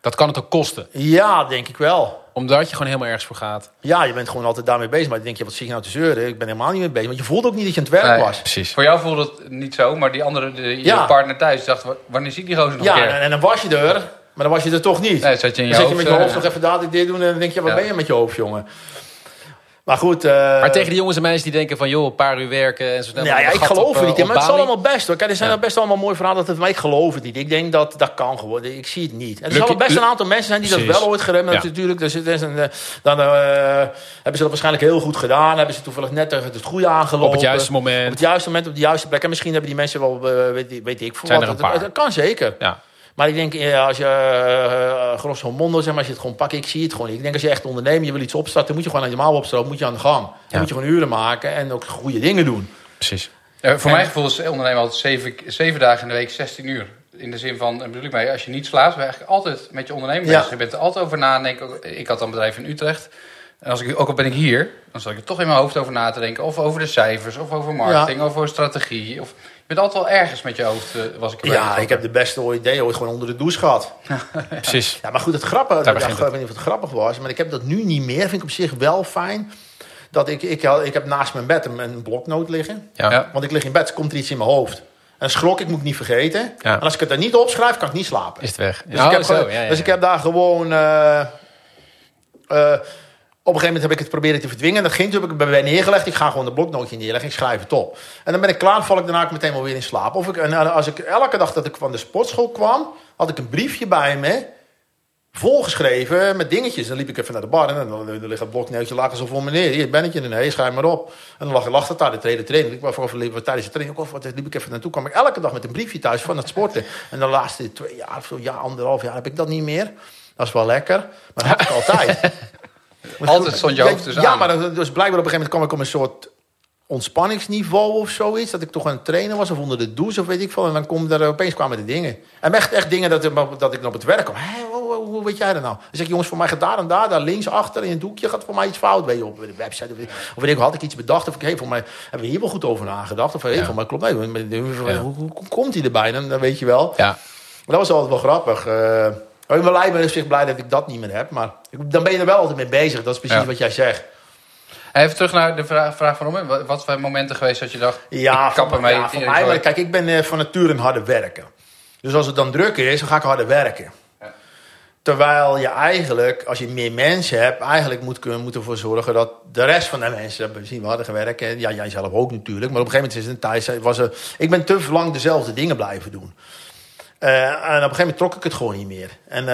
Dat kan het ook kosten. Ja, denk ik wel. Omdat je gewoon helemaal ergens voor gaat. Ja, je bent gewoon altijd daarmee bezig. Maar dan denk je, wat zie je nou te zeuren? Ik ben helemaal niet mee bezig. Want je voelt ook niet dat je aan het werk Nee. was. Precies. Voor jou voelde het niet zo, maar die andere, de, je Ja. partner thuis, dacht: "Wa- wanneer zie ik die gozer nog Ja, een en, en dan was je er. Maar dan was je er toch niet. Nee, zat je in je dan zit je met je hoofd eh, nog even dadelijk dit doen. En dan denk je, wat Ja. ben je met je hoofd, jongen? Maar goed. eh, Maar tegen die jongens en meisjes die denken van... joh, een paar uur werken en zo snel Ja, ik geloof eh, niet op Maar het is allemaal best hoor. Kijk, er zijn Ja. er best allemaal mooie verhalen. Dat, maar ik geloof het niet. Ik denk dat dat kan gewoon. Ik zie het niet. En er zullen best een aantal mensen zijn die dat wel ooit geremd hebben. Ja. Natuurlijk. Dus het is een, eh, dan eh, hebben ze dat waarschijnlijk heel goed gedaan. Hebben ze toevallig net het goede aangelopen. Op het juiste moment. Op het juiste moment, op de juiste plek. En misschien hebben die mensen wel, eh, weet, weet ik veel wat. een Dat-. Dat kan zeker. Ja. Maar ik denk, eh, als je uh, grosso mondo, zeg maar, als je het gewoon pakt, ik zie het gewoon. niet. Ik denk, als je echt onderneemt, je wil iets opstarten, dan moet je gewoon aan je mouw opstropen, moet je aan de gang. Dan Ja. moet je gewoon uren maken en ook goede dingen doen. Precies. Eh, voor En- mijn gevoel is ondernemen altijd zeven, zeven dagen in de week 16 uur. In de zin van, bedoel ik mee, als je niet slaapt, ben je eigenlijk altijd met je onderneming Ja. bezig. Je bent er altijd over na. Denk, ik had dan een bedrijf in Utrecht. En als ik, ook al ben ik hier, dan zal ik er toch in mijn hoofd over na te denken. Of over de cijfers, of over marketing, of over strategie. Of, bent altijd wel ergens met je hoofd, eh, was ik Ja, ik heb de beste idee ooit gewoon onder de douche gehad. Precies. Ja, maar goed, het grappige, Daar ja, ik weet niet of het grappig was, maar ik heb dat nu niet meer. Vind ik op zich wel fijn. Dat ik, ik, ik heb naast mijn bed een, een bloknoot liggen. Ja. Ja. Want ik lig in bed, komt er iets in mijn hoofd. En schrok ik, moet ik niet vergeten. Ja. En als ik het er niet opschrijf, kan ik niet slapen. Is het weg. Dus, Oh, ik, heb, zo, gewoon- ja, ja, dus ja. ik heb daar gewoon... eh, eh, op een gegeven moment heb ik het proberen te verdwingen. Dat ging toen heb ik het bij mij neergelegd. Ik ga gewoon de bloknootje neerleggen. Ik schrijf het op. En dan ben ik klaar. val ik daarna ook meteen wel weer in slaap. Of ik, en als ik elke dag dat ik van de sportschool kwam... had ik een briefje bij me... volgeschreven met dingetjes. Dan liep ik even naar de bar. En dan, dan ligt het bloknootje lagen zo voor me neer. Hier, ben ik je? Nee, schrijf maar op. En dan lag, lag dat daar, de tweede training. Ik was voor tijdens de training ook of liep ik even naartoe. kwam ik elke dag met een briefje thuis van het sporten. En de laatste twee jaar of zo, jaar, anderhalf jaar heb ik dat niet meer. Dat is wel lekker. Maar dat heb ik altijd. Altijd stond je hoofd dus Ja, aan. maar dat- dus blijkbaar op een gegeven moment kwam ik op een soort ontspanningsniveau of zoiets. Dat ik toch aan het trainen was of onder de douche of weet ik veel. En dan komt er opeens kwamen de dingen. En echt, echt dingen dat, dat ik op het werk kwam. Hé, hoe, hoe- hoe weet jij dat nou? Dan zeg ik, jongens, voor mij gaat daar en daar, daar links achter in het doekje gaat voor mij iets fout. Weet je, op de website. Of, weet ik- of weet ik, had ik iets bedacht? Of ik, hey, voor mij hebben we hier wel goed over nagedacht. Of hey, Ja. voor mij klopt. Nee, Ja. hoe, hoe, komt hij erbij? Dan, dan weet je wel. Ja. Maar dat was altijd wel grappig. Eh, ik ben blij, ben op zich blij dat ik dat niet meer heb. Maar dan ben je er wel altijd mee bezig. Dat is precies Ja. wat jij zegt. Even terug naar de vraag, vraag van. Wat, zijn momenten geweest dat je dacht, Ja, ik kap ermee. ja, van mij, maar kijk, ik ben eh, van nature een harde werker. Dus als het dan druk is, dan ga ik harder werken. Ja. Terwijl je eigenlijk, als je meer mensen hebt, eigenlijk moet, kunnen- moet ervoor zorgen dat de rest van de mensen misschien harder gaan werken. Ja, jij zelf ook natuurlijk. Maar op een gegeven moment is het een tijd, was er, ik ben te lang dezelfde dingen blijven doen. Eh, en op een gegeven moment trok ik het gewoon niet meer. En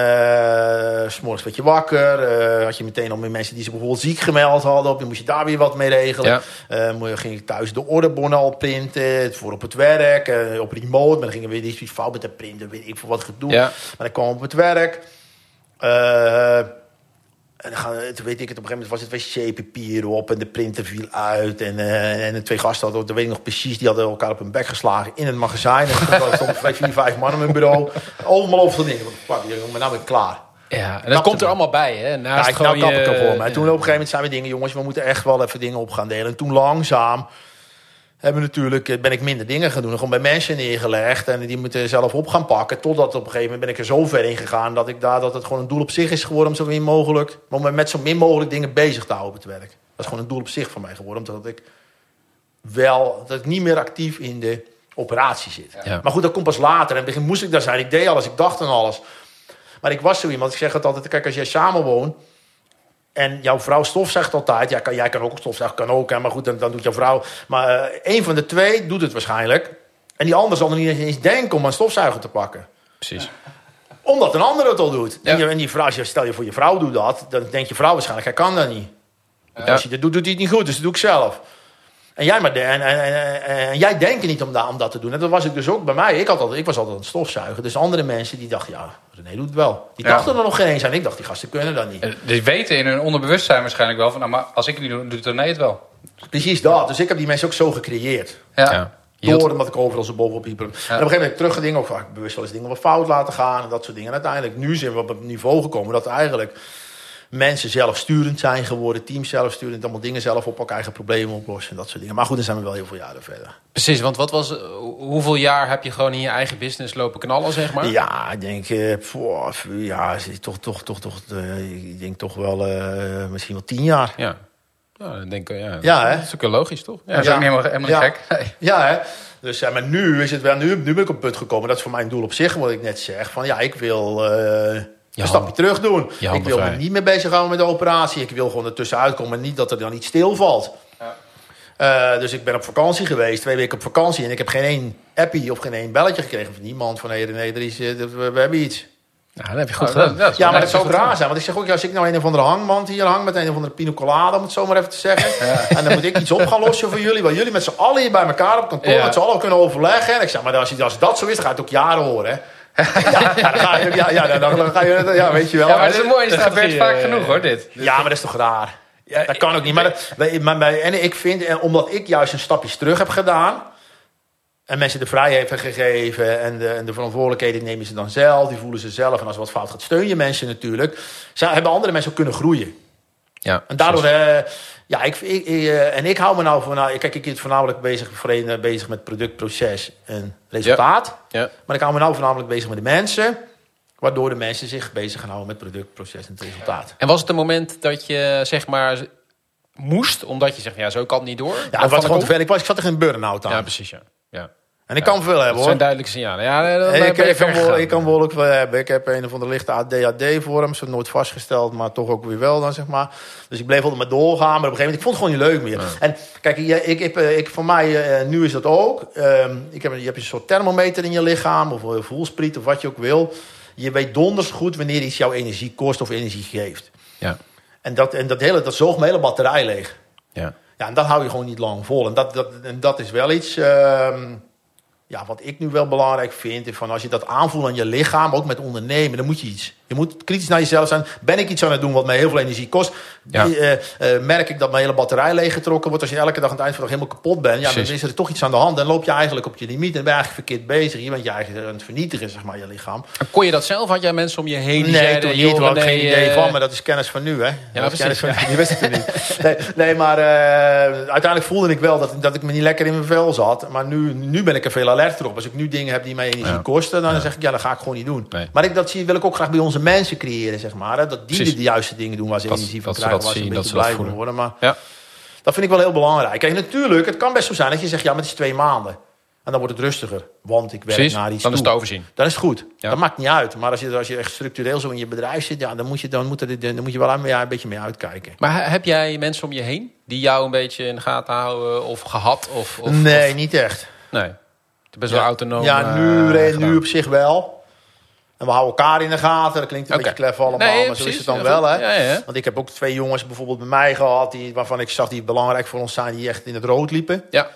s s'morgens werd je wakker. eh, had je meteen al mensen die zich bijvoorbeeld ziek gemeld hadden. Op, dan moest je daar weer wat mee regelen. Ja. Ging ik thuis de orderbonnen al printen. Voor op het werk. op remote. Maar dan ging er weer iets fout met de printer. Weet ik voor wat gedoe. Ja. Maar ik kwam op het werk. En dan gaan, toen weet ik het, op een gegeven moment was het wc-papier op en de printer viel uit. En, eh, en de twee gasten hadden, dat weet ik nog precies, die hadden elkaar op hun bek geslagen in het magazijn. En er stonden vijf, vier, vijf man op mijn bureau. Allemaal over dingen. Pak, maar nou ben ik klaar. Ja, en dat komt er me. allemaal bij, hè? Naast Ja, ik nou kap ik ervoor. Maar toen op een gegeven moment zijn we dingen, jongens, we moeten echt wel even dingen op gaan delen. En toen langzaam hebben natuurlijk, eh, ben ik minder dingen gaan doen. Gewoon bij mensen neergelegd en die moeten zelf op gaan pakken. Totdat op een gegeven moment ben ik er zo ver in gegaan dat ik daar dat het gewoon een doel op zich is geworden om zo min mogelijk, om me met zo min mogelijk dingen bezig te houden op het werk. Dat is gewoon een doel op zich voor mij geworden, omdat ik wel dat ik niet meer actief in de operatie zit. Ja. Maar goed, dat komt pas later. In het begin moest ik daar zijn. Ik deed alles, ik dacht aan alles. Maar ik was zo iemand, ik zeg het altijd, kijk, als jij samen woont en jouw vrouw stofzegt altijd, ja, kan, jij kan ook stofzeggen, kan ook, hè, maar goed, dan, dan doet jouw vrouw. Maar eh een van de twee doet het waarschijnlijk. En die ander zal er niet eens denken om een stofzuiger te pakken Precies. omdat een ander het al doet. Ja. En, je, en die vrouw, stel je voor je vrouw doet dat, dan denkt je vrouw waarschijnlijk, hij kan dat niet. Ja. Als je dat doet, doet hij het niet goed, dus dat doe ik zelf. En jij, maar de, en, en, jij denkt niet om, da, om dat te doen. En dat was ik dus ook bij mij. Ik, had altijd, ik was altijd aan het stofzuigen. Dus andere mensen die dachten, ja, René doet het wel. Die Ja. dachten er nog geen eens aan. Ik dacht, die gasten kunnen dat niet. Eh, Die weten in hun onderbewustzijn waarschijnlijk wel van, nou, maar als ik het niet doe, doet René het wel. Precies dat. Dus ik heb die mensen ook zo gecreëerd. Ja. Door omdat ik overal zo bovenop hyper. En op een gegeven moment terug dingen, ook vaak bewust wel eens dingen wat fout laten gaan en dat soort dingen. En uiteindelijk, nu zijn we op het niveau gekomen dat eigenlijk mensen zelfsturend zijn geworden, teams zelfsturend, allemaal dingen zelf op elkaar eigen problemen oplossen en dat soort dingen. Maar goed, dan zijn we wel heel veel jaren verder. Precies, want wat was, eh, hoeveel jaar heb je gewoon in je eigen business lopen knallen, zeg maar? Ja, ik denk, eh, poh, ja, toch, toch, toch, toch, eh, ik denk toch wel eh, misschien wel tien jaar. Ja. Nou, dan denk ik, ja. Ja, hè? Dat is ook logisch, toch? Ja, dat is ook helemaal, helemaal Ja. niet gek. Nee. Ja, hè? Dus ja, maar nu is het wel, nu, nu ben ik op het punt gekomen. Dat is voor mij een doel op zich, wat ik net zeg. Van ja, ik wil eh, een stapje terug doen. Ik wil me niet meer bezighouden met de operatie. Ik wil gewoon ertussenuit komen. en Niet dat er dan iets stilvalt. Ja. Eh, dus ik ben op vakantie geweest, twee weken op vakantie. En ik heb geen één appie of geen één belletje gekregen van iemand. Van hé, nee, er is, eh, we, we hebben iets. Nou, dat heb je goed gedaan. dat- dat is Ja, maar dat zou goed raar zijn. Want ik zeg ook, ja, als ik nou een of andere hangmand hier hang met een of andere pina colada, om het zo maar even te zeggen. En dan moet ik iets op gaan lossen voor jullie. Waar jullie met z'n allen hier bij elkaar op kantoor Ja. met z'n allen kunnen overleggen. En ik zeg, maar als, je- als dat zo is, dan ga je het ook jaren horen. Hè? Ja, ja, dan ga je, ja, ja, dan, dan ga je, ja, weet je wel. Ja, maar dat is een mooie Dat gebeurt vaak eh, genoeg hoor, dit. Ja, maar dat is toch raar? dat kan ook niet. Maar, dat- maar, maar- en ik vind, en omdat ik juist een stapje terug heb gedaan. En mensen de vrijheid hebben gegeven. En de, en de verantwoordelijkheden nemen ze dan zelf. Die voelen ze zelf. En als er wat fout gaat, steun je mensen natuurlijk. Ze hebben andere mensen ook kunnen groeien. Ja, En daardoor, eh, ja, ik, ik, ik, eh, en ik hou me nou nou, kijk, ik ben voornamelijk bezig, bezig met product, proces en resultaat. Ja. Maar ik hou me nou voornamelijk bezig met de mensen, waardoor de mensen zich bezig gaan houden met product, proces en het resultaat. En was het een moment dat je zeg maar moest, omdat je zegt, ja, zo kan het niet door? Ja, de gewoon te ver. Ik, was, ik zat er geen burn-out aan. Ja, precies, ja. ja. En ik kan veel hebben, Dat hoor. zijn duidelijke signalen. Ja, dan ben ik, je ik, kan wel, gegaan. ik kan behoorlijk veel hebben. Ik heb een of andere lichte ADHD-vorm. Ze nooit vastgesteld, maar toch ook weer wel dan, zeg maar. Dus ik bleef altijd maar doorgaan. Maar op een gegeven moment, ik vond het gewoon niet leuk meer. En kijk, je- ik, ik, ik, voor mij, eh, nu is dat ook. Ehm, ik heb, je hebt een soort thermometer in je lichaam. Of een voelspriet, of wat je ook wil. Je weet donders goed wanneer iets jouw energie kost of energie geeft. Ja, En dat, en dat, hele, dat zoogt mijn hele batterij leeg. ja. Ja, en dat hou je gewoon niet lang vol. En dat, dat, en dat is wel iets ehm, ja, wat ik nu wel belangrijk vind. is Van als je dat aanvoelt aan je lichaam, ook met ondernemen, dan moet je iets. Je moet kritisch naar jezelf zijn. Ben ik iets aan het doen wat mij heel veel energie kost? Ja. Eh, eh, merk ik dat mijn hele batterij leeggetrokken wordt? Als je elke dag aan het eind van de dag helemaal kapot bent, ja, dan is er toch iets aan de hand. Dan loop je eigenlijk op je limiet en ben je eigenlijk verkeerd bezig. Je bent je eigenlijk aan het vernietigen, zeg maar, je lichaam. En Kon je dat zelf? Had jij mensen om je heen die Nee, zeiden... toen niet. Daar had ik geen idee eh, van, maar dat is kennis van nu, hè? dat is kennis van nu. Die wist het er niet. Nee, nee maar uiteindelijk voelde ik wel dat, dat ik me niet lekker in mijn vel zat. Maar nu, nu ben ik er veel alerter op. Als ik nu dingen heb die mij energie Ja. kosten, dan zeg ik, ja, dat ga ik gewoon niet doen. Nee. Maar ik, dat zie, wil ik ook graag bij onze mensen creëren, zeg maar. Hè? Dat die Precies. de juiste dingen doen waar ze Dat- energie van krijgen, dat waar ze een dat beetje ze dat blij van voelen. worden. Maar Ja. dat vind ik wel heel belangrijk. Kijk, natuurlijk, het kan best zo zijn dat je zegt, ja, maar het is twee maanden. En dan wordt het rustiger, want ik werk Precies, naar iets dan is het overzien. Dan is het goed. Ja. Dat maakt niet uit. Maar als je, als je echt structureel zo in je bedrijf zit, ja, dan, moet je, dan, moet er, dan moet je wel aan- ja, een beetje mee uitkijken. Maar he- heb jij mensen om je heen die jou een beetje in de gaten houden of gehad? Of, of, nee, of- niet echt. nee. Best wel autonoom. Ja, nu, gedaan. nu op zich wel. En we houden elkaar in de gaten. Dat klinkt een beetje klef allemaal, Nee, maar zo is het dan Ja, wel. Hè? Ja, ja. Want ik heb ook twee jongens bijvoorbeeld bij mij gehad... Die, waarvan ik zag die belangrijk voor ons zijn... die echt in het rood liepen. Ja,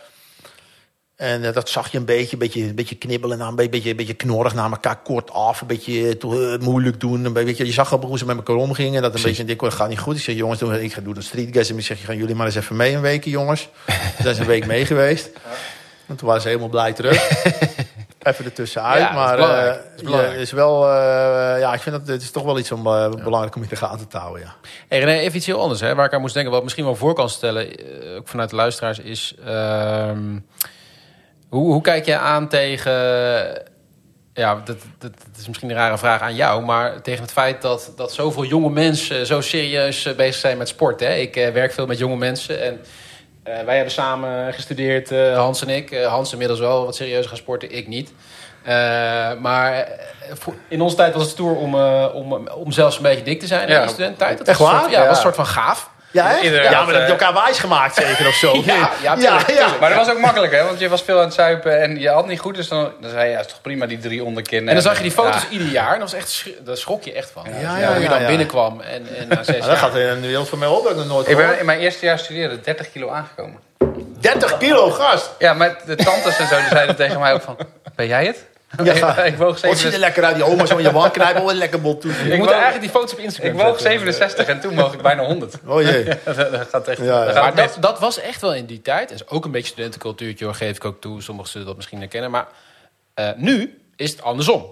En eh, dat zag je een beetje, een beetje, een beetje knibbelen, een beetje, een beetje knorrig naar elkaar kort af, een beetje eh, eh, moeilijk doen. Een beetje, je zag ook hoe ze met elkaar omgingen. Dat een Precies. beetje een dat gaat niet goed. Ik zeg, jongens, doen, ik ga doen de streetgasm. Ik zeg, gaan jullie maar eens even mee een weekje, jongens. Daar is een week mee geweest. En toen waren ze helemaal blij terug. even ertussenuit. Ja, is maar eh, is is wel, eh, ja, ik vind dat het is toch wel iets om, eh, belangrijk om in de gaten te houden. Ja. Hey René, even iets heel anders hè, waar ik aan moest denken. Wat misschien wel voor kan stellen, ook vanuit de luisteraars, is... ehm, hoe, hoe kijk je aan tegen... Ja, dat, dat, dat is misschien een rare vraag aan jou, maar tegen het feit dat, dat zoveel jonge mensen zo serieus bezig zijn met sport. Hè? Ik werk veel met jonge mensen en eh, wij hebben samen gestudeerd, eh, Hans en ik. Eh, Hans inmiddels wel wat serieuzer gaan sporten, ik niet. Maar in onze tijd was het stoer om, om, om zelfs een beetje dik te zijn Ja. in de studententijd. Dat Echt was waar? soort- ja, Ja. was een soort van gaaf. Ja, hè? Inderdaad, ja, maar dat heb je eh, elkaar wijs gemaakt zeker of zo. Ja, ja, tuurlijk, ja, Maar dat was ook makkelijk, hè? Want je was veel aan het zuipen en je had niet goed. Dus dan, dan zei je, ja, is toch prima, die drie onderkin. En dan zag je die foto's Ja. ieder jaar. En dat was echt, daar schrok je echt van. Ja, Ja, ja, hoe je dan ja. binnenkwam. En, en na zes Ja, dat gaat in de wereld van mij op. Dat ik nooit Ik ben in mijn eerste jaar studeren 30 kilo aangekomen. 30 kilo, gast. Ja, maar de tantes en zo die zeiden tegen mij ook van... Ben jij het? Ja, ik woog Wat ziet er 67, lekker uit? Die oma zo in je wand knijpen. Een lekker bol toe. Ik moet eigenlijk die foto's op Instagram ik woog zetten. 67 en toen woog ik bijna 100. Oh jee. dat gaat echt... Ja, ja. dat gaat Maar dat, dat was echt wel in die tijd. En is ook een beetje studentencultuurtje, hoor, geef ik ook toe. Sommigen zullen dat misschien herkennen. Maar eh, nu is het andersom.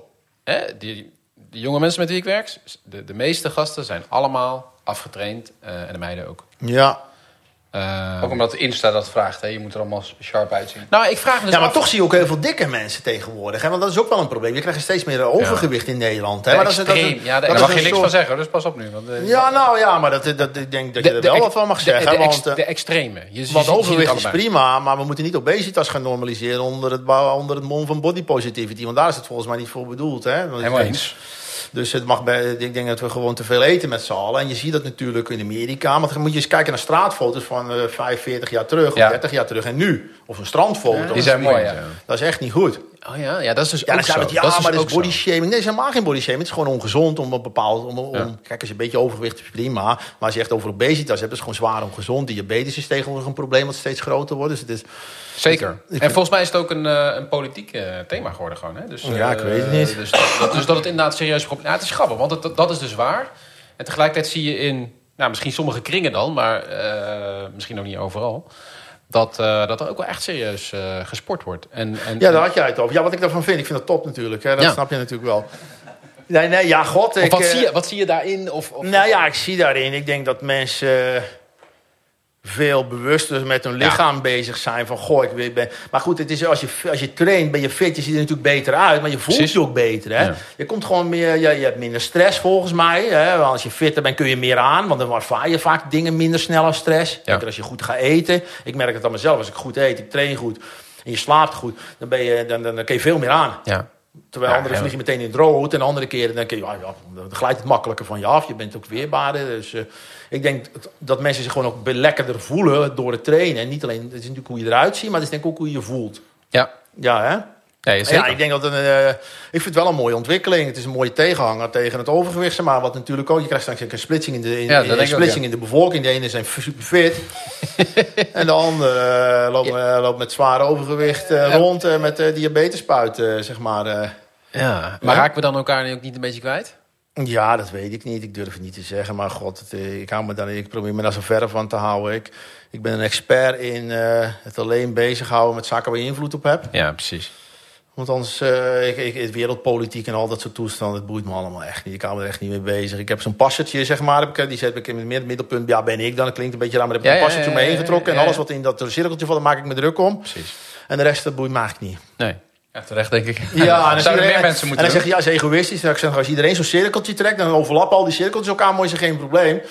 Hè? Die, die jonge mensen met wie ik werk, de, de meeste gasten zijn allemaal afgetraind. eh, en de meiden ook. Ja. Eh, Ook omdat Insta dat vraagt, hè. Je moet er allemaal sharp uitzien. nou, ik vraag me dus ja, maar af- toch zie je ook heel veel dikke mensen tegenwoordig. Hè? Want dat is ook wel een probleem. Je krijgt steeds meer overgewicht in Nederland. Hè? De Maar dat is, dat is- extreem. Ja, de- dat Daar mag je niks soort- van zeggen, dus pas op nu. Want, eh, Ja, nou ja, maar dat, dat, ik denk dat je er wel wat van mag de- zeggen. De, want, eh, de extreme. Je, want ziet- je overwicht is prima, maar we moeten niet obesitas gaan normaliseren onder het, onder het mom van body positivity. Want daar is het volgens mij niet voor bedoeld. Hè? Helemaal denk- eens. Dus het mag bij, ik denk dat we gewoon te veel eten met z'n allen. En je ziet dat natuurlijk in Amerika. Want dan moet je eens kijken naar straatfoto's van eh 45 jaar terug Ja. of 30 jaar terug. En nu. Of een strandfoto. Die zijn mooi, ja. Dat is echt niet goed. Oh ja, ja, dat is dus Ja, ook zo. het, ja, dat is maar dus dat is ook body shaming. Nee, het is helemaal geen body shaming. Het is gewoon ongezond om een bepaald... Om, om, Ja. Kijk, als je een beetje overgewicht is prima. Maar als je echt over obesitas hebt, is het gewoon zwaar ongezond. Diabetes is tegenwoordig een probleem wat steeds groter wordt. Dus het is... Zeker. En vind- volgens mij is het ook een, eh, een politiek eh, thema geworden gewoon. Hè? Dus, Ja, ik eh, weet het niet. Dus dat, dat- dus dat het inderdaad serieus probleem nou, Het is grappig, want het, dat is dus waar. En tegelijkertijd zie je in, nou, misschien sommige kringen dan, maar misschien ook niet overal, dat, eh, dat er ook wel echt serieus eh, gesport wordt. En, en, Ja, daar had jij het over. Ja, wat ik daarvan vind, ik vind dat top natuurlijk. Hè. Dat Ja. snap je natuurlijk wel. Nee, nee, ja, god. Ik, wat, eh, zie je, wat zie je daarin? Of, of, Nou ja, ik zie daarin. Ik denk dat mensen eh, veel bewuster met hun lichaam bezig zijn. Van, goh, ik ben... Maar goed, het is, als, je, als je traint, ben je fit. Je ziet er natuurlijk beter uit. Maar je voelt Precies. je ook beter. Hè? Ja. Je komt gewoon meer... Je, je hebt minder stress volgens mij. Hè? Want als je fitter bent, kun je meer aan. Want dan ervaar je vaak dingen minder snel als stress. Zeker als je goed gaat eten. Ik merk het aan mezelf. Als ik goed eet, ik train goed... En je slaapt goed, dan, ben je, dan, dan, dan kun je veel meer aan. Ja. Terwijl Ja, anderen ja. vlieg je meteen in het rood. En andere keren dan, kun je, ja, ja, dan glijdt het makkelijker van je af. Je bent ook weerbaarder. Dus eh, ik denk dat- mensen zich gewoon ook lekkerder voelen door het trainen. En niet alleen, het is natuurlijk hoe je eruit ziet, maar het is denk ik ook hoe je je voelt. Ja. Ja, hè? Ja, ik denk dat een, eh, ik vind het wel een mooie ontwikkeling. Het is een mooie tegenhanger tegen het overgewicht. Maar wat natuurlijk ook, je krijgt straks een splitsing in de, in, Ja, een ook, splitsing ja. in de bevolking. De ene zijn super fit. en de andere eh, loopt, loopt met zwaar overgewicht eh, rond met diabetespuit, zeg maar. ja. Maar raken we dan elkaar nu ook niet een beetje kwijt? Ja, dat weet ik niet. Ik durf het niet te zeggen. Maar god, het, ik, hou me dan, ik probeer me daar zo ver van te houden. Ik, ik ben een expert in het alleen bezighouden met zaken waar je invloed op hebt. Ja, precies. Want anders, eh ik, ik, het wereldpolitiek en al dat soort toestanden, het boeit me allemaal echt niet. Ik hou me er echt niet mee bezig. Ik heb zo'n passertje, zeg maar, heb ik, die zet ik in het middelpunt. Ja, ben ik dan. Dat klinkt een beetje raar, maar daar heb ik Ja, een ja, passertje ja, omheen ja, getrokken. ja, En alles wat in dat cirkeltje valt, daar maak ik me druk om. Precies. En de rest, dat boeit me eigenlijk niet. Nee. Ja, terecht denk ik. Ja, en dan Zouden meer mensen En moeten dan zeg je, ja, is egoïstisch. Dan zeg ik, als iedereen zo'n cirkeltje trekt, dan overlappen al die cirkeltjes elkaar, mooi is er geen probleem.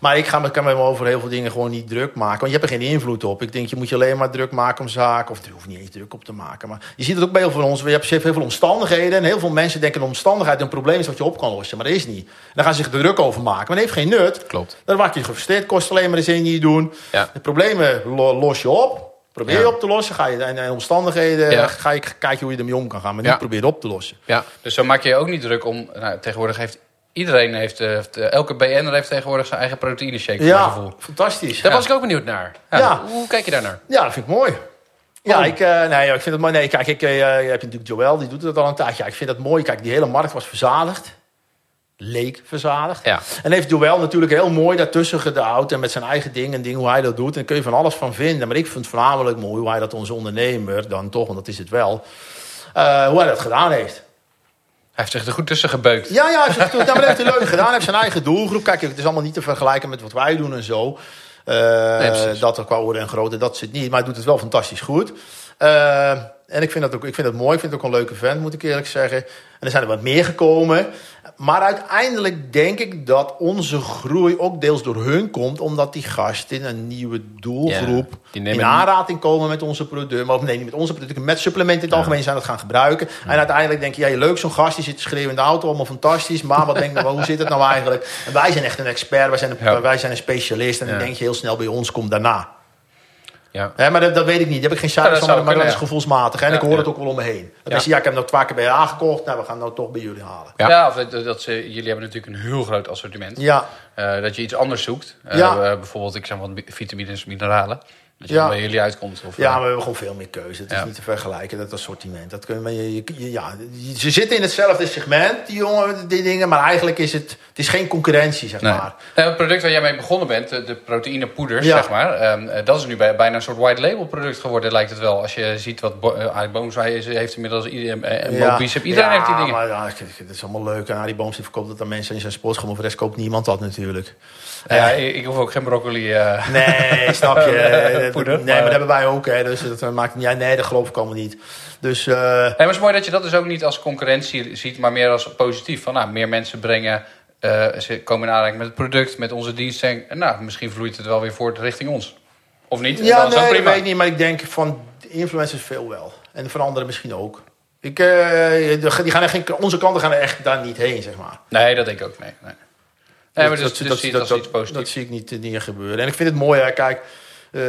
Maar ik ga me, kan me over heel veel dingen gewoon niet druk maken. Want je hebt er geen invloed op. Ik denk, je moet je alleen maar druk maken om zaken. Of er hoeft niet eens druk op te maken. Maar je ziet het ook bij heel veel van ons. We hebben heel veel omstandigheden. En heel veel mensen denken dat omstandigheid een probleem is wat je op kan lossen. Maar dat is niet. En dan gaan ze zich er druk over maken. Maar dat heeft geen nut. Klopt. Dan raak je gefrustreerd. Kost alleen maar eens één niet doen. Ja. De problemen lo- los je op. Probeer je Ja. op te lossen. Ga je in omstandigheden. Ja. Ga je kijken hoe je ermee om kan gaan. Maar niet proberen op te lossen. Ja. Dus zo maak je je ook niet druk om... Nou, tegenwoordig heeft iedereen... Heeft, eh, heeft, eh, elke BN'er heeft tegenwoordig zijn eigen proteïne shake, Ja, gevoel. fantastisch. Daar Ja. was ik ook benieuwd naar. Ja. Hoe kijk je daar naar? Ja, dat vind ik mooi. Ja, Oh. ik, eh, nee, ik vind het mooi. Nee, kijk, ik, je hebt natuurlijk Joël, die doet het al een tijdje. Ja, ik vind dat mooi. Kijk, die hele markt was verzadigd. Leek verzadigd. Ja. En heeft Joël natuurlijk heel mooi daartussen gedouwd. En met zijn eigen ding en ding, hoe hij dat doet. En daar kun je van alles van vinden. Maar ik vind het voornamelijk mooi hoe hij dat onze ondernemer, dan toch, want dat is het wel. hoe hij dat gedaan heeft. Heeft zich er goed tussen gebeukt. Ja, ja, hij heeft, het- dat heeft hij leuk gedaan. Hij heeft zijn eigen doelgroep. Kijk, het is allemaal niet te vergelijken met wat wij doen en zo. Eh, Nee, dat er qua orde en grootte, dat zit niet. Maar hij doet het wel fantastisch goed. Eh, en ik vind, dat ook, ik vind het mooi. Ik vind het ook een leuke vent, moet ik eerlijk zeggen. En er zijn er wat meer gekomen. Maar uiteindelijk denk ik dat onze groei ook deels door hun komt. Omdat die gasten een nieuwe doelgroep Ja, in aanrating komen met onze producten. Maar nee, niet met onze producten, met supplementen in het algemeen zijn dat gaan gebruiken. En uiteindelijk denk je, ja, leuk zo'n gast, die zit te schreeuwen in de auto, allemaal fantastisch. Maar wat denk je, hoe zit het nou eigenlijk? En wij zijn echt een expert, wij zijn een, wij zijn een specialist. En dan denk je heel snel bij ons, komt daarna. Ja. Hè, maar dat, dat weet ik niet, daar heb ik geen cijfers van, maar dat is gevoelsmatig. hè. En Ja, ik hoor ja. het ook wel om me heen. Dat Ja. mensen, ja, ik heb hem nog twee keer bij je aangekocht, nou, we gaan het nou toch bij jullie halen. Ja. Ja, of dat, dat ze, jullie hebben natuurlijk een heel groot assortiment. Ja, Eh, dat je iets anders zoekt. Eh, Ja. eh, bijvoorbeeld, ik zeg wat vitamines, mineralen. Dat je Ja. bij jullie uitkomt. Of, Ja, eh, maar we hebben gewoon veel meer keuze. Het is niet te vergelijken, dat assortiment. Dat we, je, je- je- ja, ze zitten in hetzelfde segment, die jongen, die dingen. Maar eigenlijk is het, het is geen concurrentie, zeg Nee. maar. Het product waar jij mee begonnen bent, de, de proteïnepoeders, Ja. zeg maar. ehm, eh, dat is nu bij, bijna een soort white label product geworden, lijkt het wel. Als je ziet wat Bo- eh, Arie Booms heeft inmiddels iedereen, eh, Ja. Mo Bicep, iedereen Ja, heeft die dingen. Maar, ja, het is allemaal leuk. En Arie Booms verkoopt het aan mensen in zijn sportschool. Maar voor de rest koopt niemand dat natuurlijk. Ja, ik, ik hoef ook geen broccoli. eh, Nee, snap je. Eh, Poeder, nee, maar maar- dat hebben wij ook. Hè, dus dat maakt niet uit. Nee, dat geloof ik allemaal niet. Dus eh, Nee, maar het is mooi dat je dat dus ook niet als concurrentie ziet, maar meer als positief. Van, nou, meer mensen brengen, eh, ze komen in aanraking met het product, met onze dienst. En nou, misschien vloeit het wel weer voort richting ons. Of niet? ja, Dan nee, dat prima. weet ik niet. Maar ik denk van influencers veel wel. En van anderen misschien ook. Ik, eh, die gaan er geen, onze klanten gaan er echt daar niet heen, zeg maar. Nee, dat denk ik ook. Nee, nee. Maar dus, dat, dus dat, zie dat, dat, dat ik niet, niet gebeuren. En ik vind het mooi, hè, kijk. eh,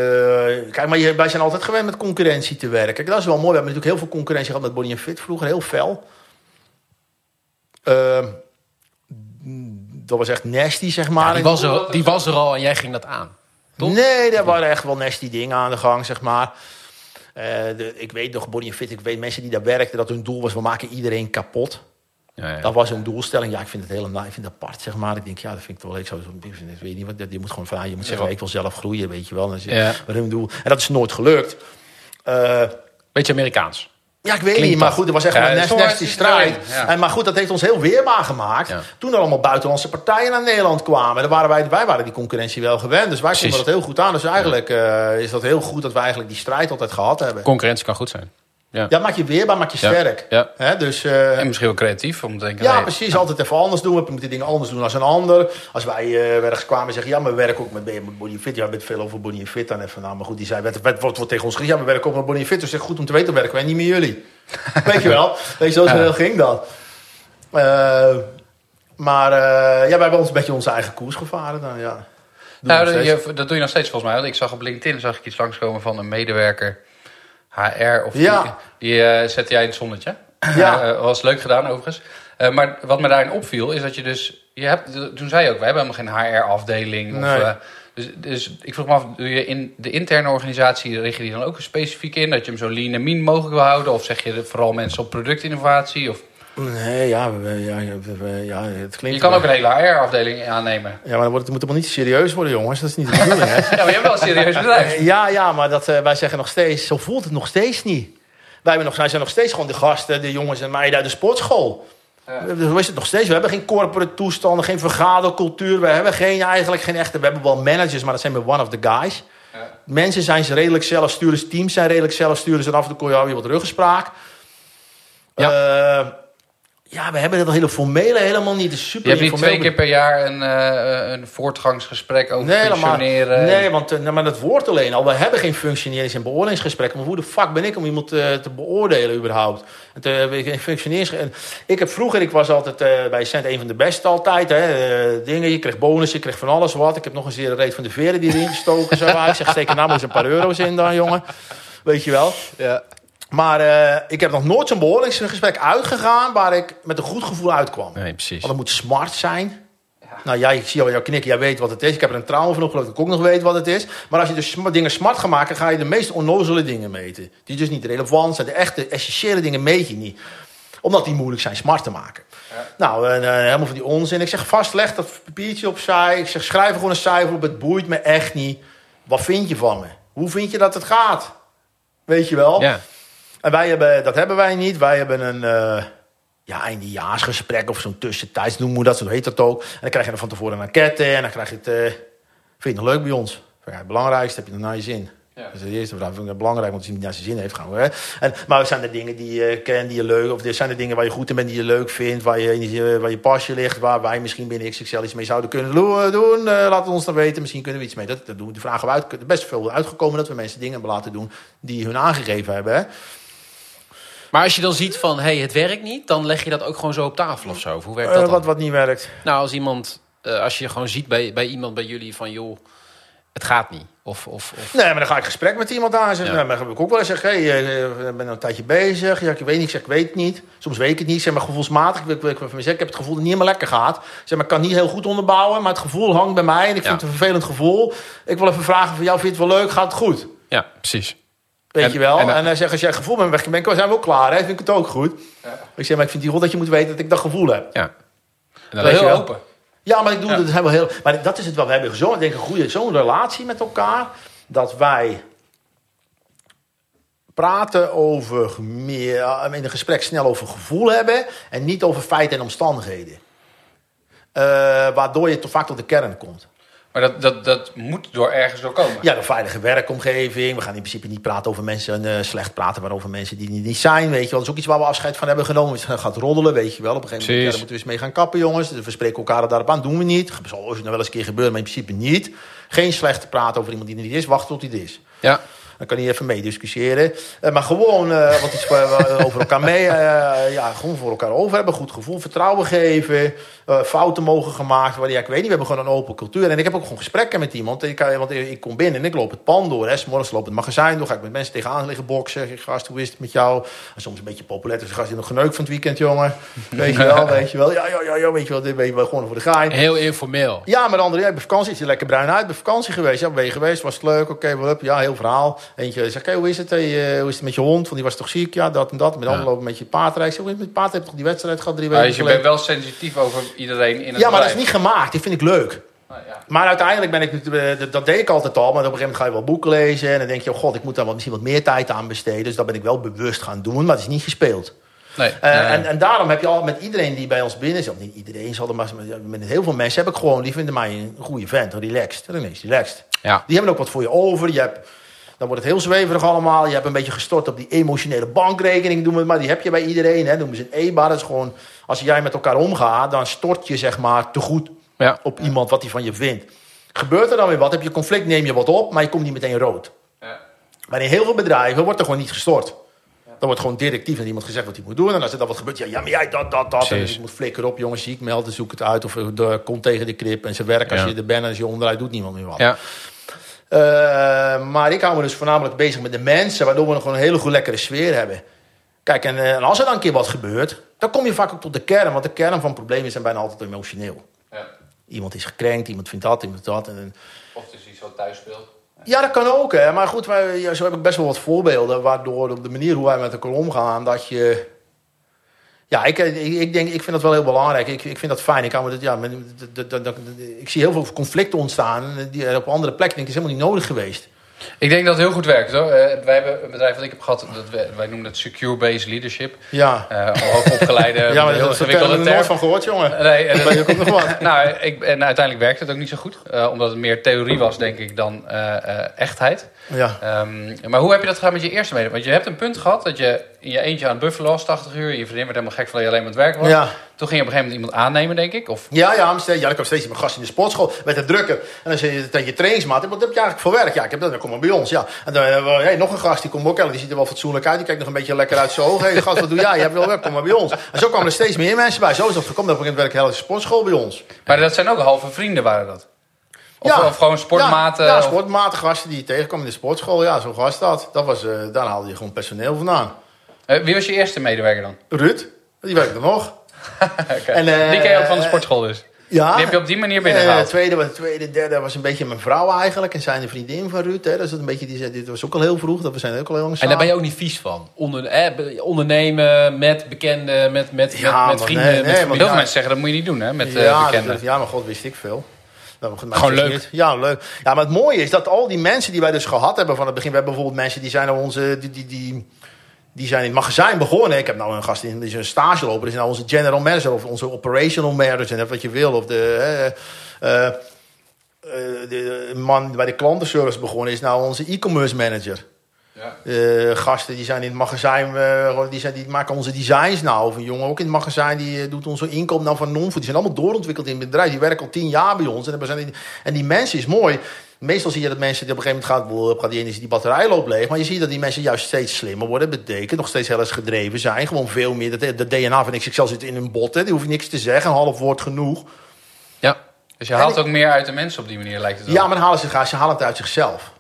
kijk, maar je- wij zijn altijd gewend met concurrentie te werken. Kijk, dat is wel mooi. We hebben natuurlijk heel veel concurrentie gehad met Body Fit vroeger, heel fel. Ehm, dat was echt nasty, zeg maar. Ja, die, was er, die was er al en jij ging dat aan. toch? Nee, daar waren echt wel nasty dingen aan de gang, zeg maar. Eh, de, ik weet nog, Body Fit, ik weet mensen die daar werkten, dat hun doel was, we maken iedereen kapot. Ja. Dat was hun doelstelling. Ja, ik vind het helemaal, ik vind het apart, zeg maar. Ik denk, ja, dat vind ik wel leuk. Zo, zo- ik weet niet wat, je moet gewoon vragen. Je moet zeggen, ik wil zelf groeien, weet je wel. Hun doel. En dat is nooit gelukt. Eh, Beetje Amerikaans. Ja, ik weet Klinkt niet, maar goed, er was echt Ja, een nest, nest strijd. een, ja. En, maar goed, dat heeft ons heel weerbaar gemaakt. Ja. Toen er allemaal buitenlandse partijen naar Nederland kwamen. Dan waren wij, wij waren die concurrentie wel gewend. Dus wij Precies. vonden dat heel goed aan. Dus eigenlijk eh, is dat heel goed dat we eigenlijk die strijd altijd gehad hebben. Concurrentie kan goed zijn. Ja. Ja, maak je weerbaar, maak je sterk. Ja. Hè, dus, eh, En misschien wel creatief om te denken... ja, nee, precies. Altijd even anders doen. We moeten dingen anders doen als een ander. Als wij eh ergens kwamen en zeggen... ja, maar we werken ook met, met Body Fit. Ja, hebben veel over Body Fit. Dan even, nou, maar goed, die zei... Wat, wordt tegen ons gezegd? Ja, we werken ook met Body Fit. Dus zeg goed om te weten, werken wij niet met jullie. Weet je wel? Weet je, zo Ja. ging dat. Eh, maar ja, wij hebben ons een beetje onze eigen koers gevaren dan, ja. Nou, dat, je- dat doe je nog steeds volgens mij. Want ik zag op LinkedIn zag ik iets langskomen van een medewerker HR. Of Ja. die, die eh, zette jij in het zonnetje. Ja. Eh, was leuk gedaan overigens. Eh, maar wat me daarin opviel is dat je dus... Je hebt, toen zei je ook, we hebben helemaal geen HR-afdeling. Nee. Of, dus, dus ik vroeg me af, doe je in de interne organisatie... richt je die dan ook specifiek in? Dat je hem zo lean en mean mogelijk wil houden? Of zeg je vooral mensen op productinnovatie? Of, Nee, ja, we- ja, we- ja, het klinkt... je kan ook een hele HR-afdeling aannemen. Ja, maar dan wordt, het moet helemaal niet serieus worden, jongens. Dat is niet de bedoeling, hè? Ja, maar je hebt wel een serieus bedrijf. Ja, ja, maar dat, eh, wij zeggen nog steeds, zo voelt het nog steeds niet. Wij, hebben nog, wij zijn nog steeds gewoon de gasten, de jongens en meiden uit de sportschool. Ja. Zo is het nog steeds. We hebben geen corporate toestanden, geen vergadercultuur. We hebben geen, eigenlijk geen echte... We hebben wel managers, maar dat zijn we one of the guys. Ja. Mensen zijn ze redelijk zelfsturend. Teams zijn redelijk zelfsturend. En af en toe kon je wat ruggespraak. Ja. Ja, we hebben dat hele formele helemaal niet. Het is super Je hebt niet informeel. twee keer per jaar een, eh, een voortgangsgesprek over Nee, functioneren. Nee, want eh, nou, maar dat woord alleen al. We hebben geen functionerings- en beoordelingsgesprekken. Maar hoe de fuck ben ik om iemand eh, te beoordelen überhaupt? Het, eh, geen functionerings- en ik heb vroeger, ik was altijd eh, bij Cent een van de beste altijd. Hè, eh, dingen, je kreeg bonus, je kreeg van alles wat. Ik heb nog eens een reet van de veren die erin gestoken. Zo. Ik zeg, steek er nou maar eens een paar euro's in dan, jongen. Weet je wel. Ja. Maar eh, ik heb nog nooit zo'n beoordelingsgesprek uitgegaan... waar ik met een goed gevoel uitkwam. Nee, precies. Want het moet smart zijn. Nou, jij, ik zie al jouw knikken, jij weet wat het is. Ik heb er een trauma van opgelopen dat ik ook nog weet wat het is. Maar als je dus sm- dingen smart gaat maken, ga je de meest onnozele dingen meten. Die dus niet relevant zijn. De echte, essentiële dingen meet je niet. Omdat die moeilijk zijn smart te maken. Nou, en, eh, helemaal van die onzin. Ik zeg, vastleg dat papiertje opzij. Ik zeg, schrijf er gewoon een cijfer op. Het boeit me echt niet. Wat vind je van me? Hoe vind je dat het gaat? Weet je wel? Ja. En wij hebben, dat hebben wij niet. Wij hebben een eh ja, eindejaarsgesprek of zo'n tussentijds noemen we dat, zo heet dat ook. En dan krijg je er van tevoren een enquête en dan krijg je het... eh, vind je het nog leuk bij ons? Ja, het belangrijkste heb je nog naar je zin. Ja. Dat is de eerste vraag. Vind ik het belangrijk, want als hij niet naar zijn zin heeft, gaan we. Hè? En, maar zijn er dingen die je kent, die je leuk... Of er zijn er dingen waar je goed in bent, die je leuk vindt... waar je, waar je pasje ligt, waar wij misschien binnen XXL iets mee zouden kunnen doen. Eh, laat het ons dan weten, misschien kunnen we iets mee. Dat, dat doen we. Die vragen we uit. Is best veel uitgekomen dat we mensen dingen hebben laten doen... die hun aangegeven hebben, hè? Maar als je dan ziet van, hey, het werkt niet, dan leg je dat ook gewoon zo op tafel of zo. Of hoe werkt Eh, dat dan? wat, wat niet werkt. Nou, als iemand, eh, als je gewoon ziet bij, bij iemand bij jullie van, joh, het gaat niet. Of, of, of Nee, maar dan ga ik gesprek met iemand aan. Zeg, Ja. nou, maar heb ik ook wel eens zeg, hey, eh, ik ben een tijdje bezig. Ja, ik weet niet, ik zeg, ik weet het niet. Soms weet ik het niet. Zeg maar gevoelsmatig. Ik, ik, ik, heb het gevoel dat het niet helemaal lekker gaat. Zeg maar, ik kan niet heel goed onderbouwen, maar het gevoel hangt bij mij. En ik Ja. vind het een vervelend gevoel. Ik wil even vragen van jou, vind je het wel leuk? Gaat het goed? ja, precies. Weet En- je wel? en- En, dan zeg als jij gevoel bent weg bent, zijn we ook klaar. Hè? Vind ik het ook goed. Ja. Ik zeg, maar ik vind die goed dat je moet weten dat ik dat gevoel heb. Ja. En dan Weet je heel wel? open. Ja, maar ik doe Ja. dat heel. Maar dat is het wel. We hebben denk ik, een goede zo'n relatie met elkaar dat wij praten over meer eh, in een gesprek snel over gevoel hebben en niet over feiten en omstandigheden. Eh, waardoor je toch vaak tot de kern komt. Maar dat, dat, dat moet door ergens door komen. Ja, een veilige werkomgeving. We gaan in principe niet praten over mensen, eh, slecht praten maar over mensen die niet, zijn. Weet je wel. Dat is ook iets waar we afscheid van hebben genomen. Het gaat roddelen, weet je wel. Op een gegeven moment ja, moeten we eens mee gaan kappen, jongens. Dus we spreken elkaar daarop aan. Doen we niet. Zal ooit nog wel eens een keer gebeuren, maar in principe niet. Geen slecht praten over iemand die er niet is. Wacht tot hij er is. Ja. Dan kan hij even mee discussiëren. Eh, maar gewoon eh, wat iets over elkaar mee. ja, gewoon voor elkaar over hebben. Goed gevoel, vertrouwen geven. Eh, fouten mogen gemaakt worden. Ja, ik weet niet. We hebben gewoon een open cultuur. En ik heb ook gewoon gesprekken met iemand. Ik, want ik kom binnen en ik loop het pand door. Hè. 's Morgens loop het magazijn door. Ga ik met mensen tegenaan liggen boksen. Zeg ik, gast, hoe is het met jou? En soms een beetje populair. Dus gast, je nog geneukt van het weekend, jongen. Weet je wel, weet je wel. Ja, ja, ja, ja weet je wel. Dit weet je wel gewoon voor de gein. Heel informeel. Ja, maar de andere, ik ben vakantie, is lekker bruin uit. Ik ben vakantie geweest, ja, ben je geweest, was het leuk, oké, wel up, ja, heel verhaal. Eentje zegt, oké, hoe is het, hey, eh, hoe is het met je hond, want die was toch ziek, ja, dat en dat. Met Ja. lopen met je paardrijden. Hoe is het met je paard, heb je toch die wedstrijd gehad drie weken dus je geleden? bent wel sensitief over iedereen in het Ja, maar dat is niet gemaakt, die vind ik leuk. Nou, ja. Maar uiteindelijk ben ik, eh, dat- deed ik altijd al. Maar op een gegeven moment ga je wel boeken lezen. En dan denk je, oh god, ik moet daar wel misschien wat meer tijd aan besteden. Dus dat ben ik wel bewust gaan doen. Maar het is niet gespeeld. Nee. Eh, nee. en, en daarom heb je al met iedereen die bij ons binnen zit. Niet iedereen zal er maar met- heel veel mensen heb ik gewoon. Die vinden mij een goede vent. Relaxed. Is relaxed. Ja. Die hebben ook wat voor je over. Je hebt, dan wordt het heel zweverig allemaal. Je hebt een beetje gestort op die emotionele bankrekening. Doen we het maar. Die heb je bij iedereen. Hè. Noemen ze een EBA. Dat is gewoon, als jij met elkaar omgaat, dan stort je zeg maar te goed Ja. op iemand wat hij van je vindt. Gebeurt er dan weer wat, heb je conflict, neem je wat op, maar je komt niet meteen rood. Ja. Maar in heel veel bedrijven wordt er gewoon niet gestort. Dan wordt gewoon directief aan iemand gezegd wat hij moet doen. En als er dan wat gebeurt, ja, ja maar jij dat, dat, dat. En je moet flikker op, jongens, ziek melden, zoek het uit. Of eh, de, kom tegen de krip. En ze werken als Ja. je er bent en als je onderuit doet niemand meer wat. Ja. Eh, maar ik hou me dus voornamelijk bezig met de mensen, waardoor we nog gewoon een hele goed lekkere sfeer hebben. Kijk, en, eh, en als er dan een keer wat gebeurt, dan kom je vaak ook tot de kern. Want de kern van problemen zijn bijna altijd emotioneel. Ja. Iemand is gekrenkt, iemand vindt dat, iemand dat. En, Of het is iets wat thuis speelt. ja, dat kan ook. Hè. Maar goed, ja, zo heb ik best wel wat voorbeelden. Waardoor op de manier hoe wij met elkaar omgaan, dat je. Ja, ik, ik, ik denk, ik vind dat wel heel belangrijk. Ik, ik vind dat fijn. Ik, dat, ja, ik zie heel veel conflicten ontstaan. Die er op andere plekken denk ik is helemaal niet nodig geweest. Ik denk dat het heel goed werkt hoor. Eh, wij hebben een bedrijf dat ik heb gehad, dat wij noemen het Secure Based Leadership. Ja, Eh hoogopgeleide, ja maar heel ingewikkelde er nooit term. van gehoord, jongen. Nee, en, Dat ook nog wat. nou, ik, en uiteindelijk werkte het ook niet zo goed. eh, omdat het meer theorie was, denk ik, dan echtheid. Ja. Ehm, maar hoe heb je dat gedaan met je eerste mede? Want je hebt een punt gehad dat je in je eentje aan het buffelen was, 80 uur. Je vriendin werd helemaal gek van dat je alleen maar het werken was. Ja. Toen ging je op een gegeven moment iemand aannemen, denk ik. Of, Ja, ja, ja, ik kwam steeds met gast in de sportschool. Met het drukker. En dan zeg je tegen je trainingsmaat. Wat heb je eigenlijk voor werk? Ja, ik heb dat. Dan kom maar bij ons. Ja. En dan hebben we hey, nog een gast. Die komt ook. Die ziet er wel fatsoenlijk uit. Die kijkt nog een beetje lekker uit zijn ogen. Hey, gast, wat doe jij? Je hebt wel werk. Kom maar bij ons. En zo kwamen er steeds meer mensen bij. Zo is dat gekomen. Dat begint werk heel de sportschool bij ons. maar dat zijn ook halve vrienden, waren dat? Of, Ja. of gewoon sportmaten? Ja, sportmaten gasten die je tegenkwam in de sportschool. Ja, zo was dat. dat was, eh, daar haalde je gewoon personeel vandaan. Eh, wie was je eerste medewerker dan? Ruud, die werkt er nog. En, eh, die ken je ook van de sportschool dus? Ja. Die heb je op die manier Eh, binnengehaald? tweede, was- tweede, derde was een beetje mijn vrouw eigenlijk. En zijn de vriendin van Ruud. Hè. Dat is een beetje, die zei, dit was ook al heel vroeg. Dat we zijn ook al heel lang En samen. daar ben je ook niet vies van. Onder, eh, ondernemen met bekenden, met, met, Ja, met, met vrienden. nee, met nee, familie. want- Heel veel mensen zeggen dat moet je niet doen, hè? Met eh, ja, bekenden. dat- ja, maar god, wist ik veel. Nou, goed, Gewoon leuk. niet- Ja, leuk. Ja, maar het mooie is dat al die mensen die wij dus gehad hebben van het begin... We hebben bijvoorbeeld mensen die zijn nou onze... Die, die, die, die zijn in het magazijn begonnen. Ik heb nou een gast in, die is een stageloper. Die is nou onze general manager of onze operational manager. Net wat je wil. Of de, eh, eh, de man bij de klantenservice begonnen is nou onze e-commerce manager. Eh, gasten die zijn in het magazijn, eh, die, zijn, die maken onze designs nou. Of een jongen ook in het magazijn, die eh, doet onze inkoop nou van non-food. Die zijn allemaal doorontwikkeld in het bedrijf. Die werken al tien jaar bij ons. En, die, en die mensen is mooi. Meestal zie je dat mensen die op een gegeven moment gaat die, die batterij loopt leeg. Maar je ziet dat die mensen juist steeds slimmer worden. Betekent nog steeds heel erg gedreven zijn. Gewoon veel meer. De, de DNA van XXL zit in hun botten. Die hoef je niks te zeggen. Een half woord genoeg. Ja. Dus je haalt ook meer uit de mensen op die manier, lijkt het wel. Ja, maar dan halen ze, ze halen het uit zichzelf.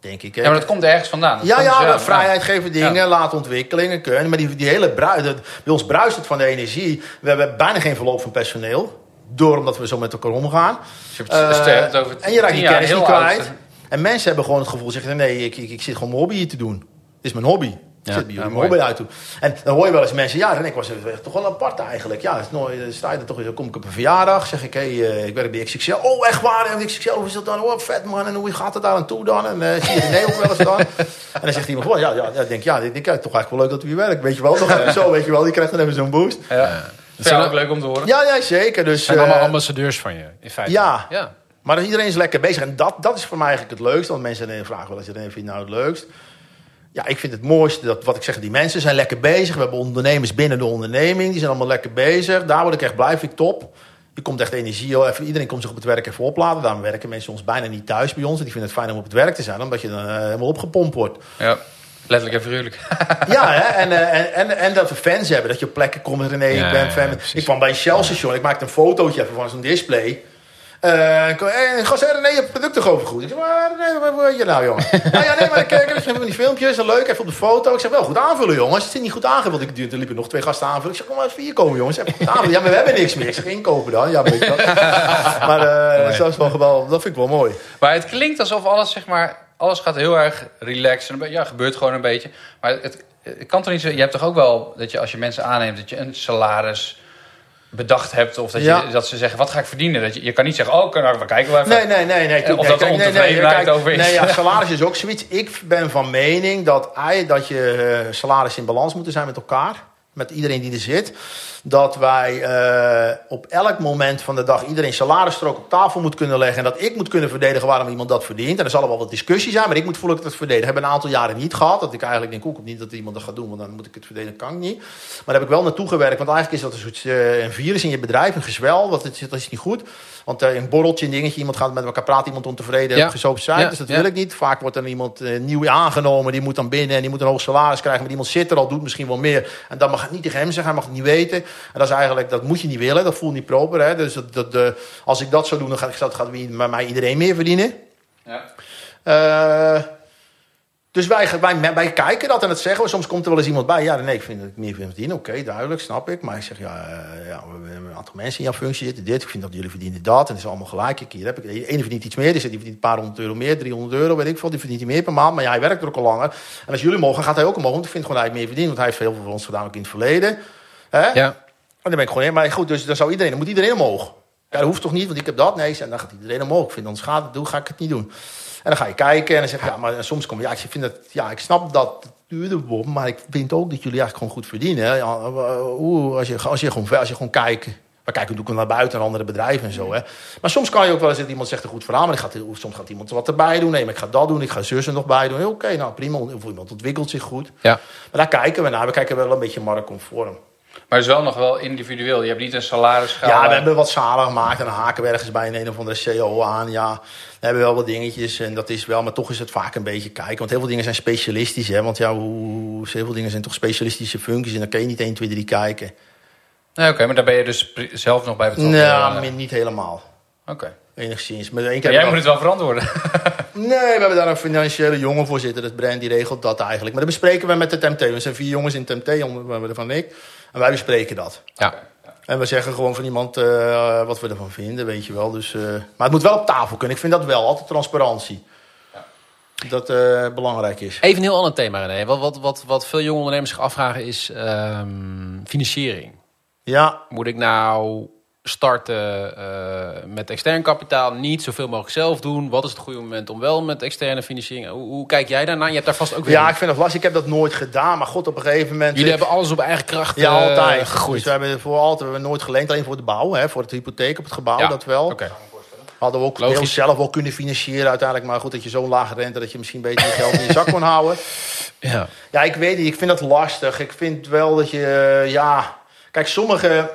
Denk ik. hè. Ja, maar dat komt ergens vandaan. Dat Ja, ja, dus, vrijheid geven dingen, Ja. laten ontwikkelingen kunnen. Maar die, die hele dat- bij ons bruist het van de energie. We hebben bijna geen verloop van personeel. Door omdat we zo met elkaar omgaan. Dus je hebt het Eh, over en je raakt jaar kennis niet kwijt. En mensen hebben gewoon het gevoel, zeggen nee, ik, ik, ik zit gewoon mijn hobby hier te doen. Dit is mijn hobby. Ja, zit bij jullie mooi. doen. En dan hoor je wel eens mensen, ja, René, ik was er toch wel apart eigenlijk. Ja, het is nooit, dan sta je er toch, dan kom ik op een verjaardag, zeg ik, hé, hey, ik werk bij XXL. Oh, echt waar, en XXL, hoe is dat dan? Oh, vet man, en hoe gaat het daar aan toe dan? En eh, zie je René ook wel eens dan? en dan zegt iemand, gewoon, ja, ja, ja, ik denk, ja, ik denk, ja, toch eigenlijk wel leuk dat u hier werkt. Weet je wel, nog even zo, weet je wel, die krijgt dan even zo'n boost. Ja. Dat is ook leuk om te horen. Ja, ja, zeker. Dus, zijn allemaal eh, ambassadeurs van je, in feite. ja. ja. Maar iedereen is lekker bezig. En dat, dat is voor mij eigenlijk het leukste. Want mensen eh, vragen wel eens, René, vind je nou het leukst? Ja, ik vind het mooiste, dat, wat ik zeg, die mensen zijn lekker bezig. We hebben ondernemers binnen de onderneming. Die zijn allemaal lekker bezig. Daar word ik echt blij, vind ik top. Je komt echt energie. Even, iedereen komt zich op het werk even opladen. Daarom werken mensen ons bijna niet thuis bij ons. En die vinden het fijn om op het werk te zijn. Omdat je dan eh, helemaal opgepompt wordt. Ja. Letterlijk en figuurlijk. Ja, hè? En, eh, en, en, en dat we fans hebben. Dat je op plekken komt René, Ja, ik ben fan. ik kwam bij een Shell-station. Ik maakte een fotootje even van zo'n display. Eh, ik kwam, hey, gast, hey, René, je hebt product toch over goed? Ik zeg, maar René, wat wil je nou, jongen? nou ja, nee, maar ik kijk even die filmpjes. en Leuk, even op de foto. Ik zeg, wel goed aanvullen, jongens. Het is niet goed aangevuld. Ik, er liepen nog twee gasten aanvullen. Ik zeg, kom maar even hier komen, jongens. Even goed aanvullen. Ja, maar we hebben niks meer. Ik zeg, inkopen dan. Ja, weet je maar eh, dat, is wel geweldig. dat vind ik wel mooi. Maar het klinkt alsof alles, zeg maar, alles gaat heel erg relaxed. En ja, gebeurt gewoon een beetje. Maar het, het kan toch niet zo... Je hebt toch ook wel dat je als je mensen aanneemt, dat je een salaris bedacht hebt. Of dat, Ja. je, dat ze zeggen, wat ga ik verdienen? Dat je, je kan niet zeggen, oh, nou, we kijken wel even. Nee, nee, nee. nee, of nee, dat er nee, ontevredenheid kijk, over is. Nee, ja, salaris is ook zoiets. Ik ben van mening dat, dat je eh, salaris in balans moeten zijn met elkaar. Met iedereen die er zit. Dat wij eh, op elk moment van de dag iedereen salarisstrook op tafel moet kunnen leggen. En dat ik moet kunnen verdedigen waarom iemand dat verdient. En er zal wel wat discussie zijn, maar ik moet voelen dat ik verdedig. Dat heb ik een aantal jaren niet gehad. Dat ik eigenlijk denk, ook niet dat iemand dat gaat doen, want dan moet ik het verdedigen, kan ik niet. Maar daar heb ik wel naartoe gewerkt. Want eigenlijk is dat een eh, virus in je bedrijf, een gezwel. Dat is niet goed. Want eh, een borreltje, een dingetje, iemand gaat met elkaar praten, iemand ontevreden, Ja. gezopen zijn. Ja, Dus dat ja. wil ik niet. Vaak wordt er iemand eh, nieuw aangenomen, die moet dan binnen en die moet een hoog salaris krijgen. Maar iemand zit er al, doet misschien wel meer. En dan mag het niet tegen hem zeggen, hij mag het niet weten. En dat is eigenlijk, dat moet je niet willen, dat voelt niet proper. Hè? Dus dat, dat, eh, als ik dat zou doen, dan gaat, gaat, gaat bij mij iedereen meer verdienen. Ja. Dus wij, wij, wij kijken dat en dat zeggen we. Soms komt er wel eens iemand bij. Ja, nee, ik vind dat ik meer verdienen. Oké, duidelijk, snap ik. Maar ik zeg, ja, eh, ja, we hebben een aantal mensen in jouw functie zitten. Dit, ik vind dat jullie verdienen dat. En het is allemaal gelijk. Ik, hier heb ik, de ene verdient iets meer. Die verdient een paar honderd euro meer. 300 euro, weet ik veel. Die verdient meer per maand. Maar ja, hij werkt er ook al langer. En als jullie mogen, gaat hij ook omhoog. Want ik vind gewoon dat hij meer verdient. Want hij heeft heel veel voor ons gedaan, ook in het verleden. Ja. En dan ben ik gewoon in. Maar goed, dus dan zou iedereen, dan moet iedereen omhoog. Ja, dat hoeft toch niet, want ik heb dat. Nee, en dan gaat iedereen omhoog. Ik vind, anders gaat het doen, ga ik het niet doen. En dan ga je kijken en dan zeg je, ja, maar soms kom je, ja, ik vind dat, ja, ik snap dat het duurder wordt, maar ik vind ook dat jullie eigenlijk gewoon goed verdienen. hè. Ja, eh, hoe, als, je, als, je gewoon, als je gewoon kijkt, we kijken natuurlijk naar buiten, naar andere bedrijven en zo. Hè. Maar soms kan je ook wel eens dat iemand zegt een goed verhaal, maar gaat, soms gaat iemand wat erbij doen. Nee, maar ik ga dat doen, ik ga zus er nog bij doen. Oké, nou prima, of iemand ontwikkelt zich goed. Ja. Maar daar kijken we naar. We kijken wel een beetje marktconform. Maar het is wel nog wel individueel. Je hebt niet een salarisschaal. Ja, we hebben wat zalen gemaakt en dan haken we ergens bij een, een of andere CO aan. Ja, we hebben wel wat dingetjes en dat is wel, maar toch is het vaak een beetje kijken. Want heel veel dingen zijn specialistisch, hè. Want ja, hoe, heel veel dingen zijn toch specialistische functies en dan kun je niet 1, 2, 3 kijken. Nee, Oké, maar daar ben je dus zelf nog bij betrokken. Nou, min- niet helemaal. Oké. Enigszins. Maar keer jij moet we- het wel verantwoorden. Nee, we hebben daar een financiële jongen voor zitten. Dat Brand, die regelt dat eigenlijk. Maar dat bespreken we met de Temté. Er zijn vier jongens in Temté, onder waarvan ik. En wij bespreken dat. Ja. En we zeggen gewoon van iemand eh, wat we ervan vinden, weet je wel. Dus, eh, maar het moet wel op tafel kunnen. Ik vind dat wel, altijd transparantie. Dat eh, belangrijk is. Even een heel ander thema, René. Wat, wat, wat, wat veel jonge ondernemers zich afvragen is ehm, financiering. Ja, Moet ik nou starten eh, met extern kapitaal, niet zoveel mogelijk zelf doen? Wat is het goede moment om wel met externe financiering? Hoe, hoe kijk jij daarnaar? Je hebt daar vast ook weer. ja, ik vind dat lastig. Ik heb dat nooit gedaan. Maar god, op een gegeven moment... Jullie hebben alles op eigen kracht Ja, eh, altijd. gegroeid. Dus we hebben voor altijd we hebben nooit geleend. Alleen voor de bouw, hè, voor het hypotheek op het gebouw, Ja, dat wel. Oké. Hadden we ook Logisch. heel zelf wel kunnen financieren uiteindelijk. Maar goed, dat je zo'n lage rente, dat je misschien beter je geld in je zak kon houden. Ja. Ja, ik weet niet. Ik vind dat lastig. Ik vind wel dat je, eh, ja... Kijk, sommige...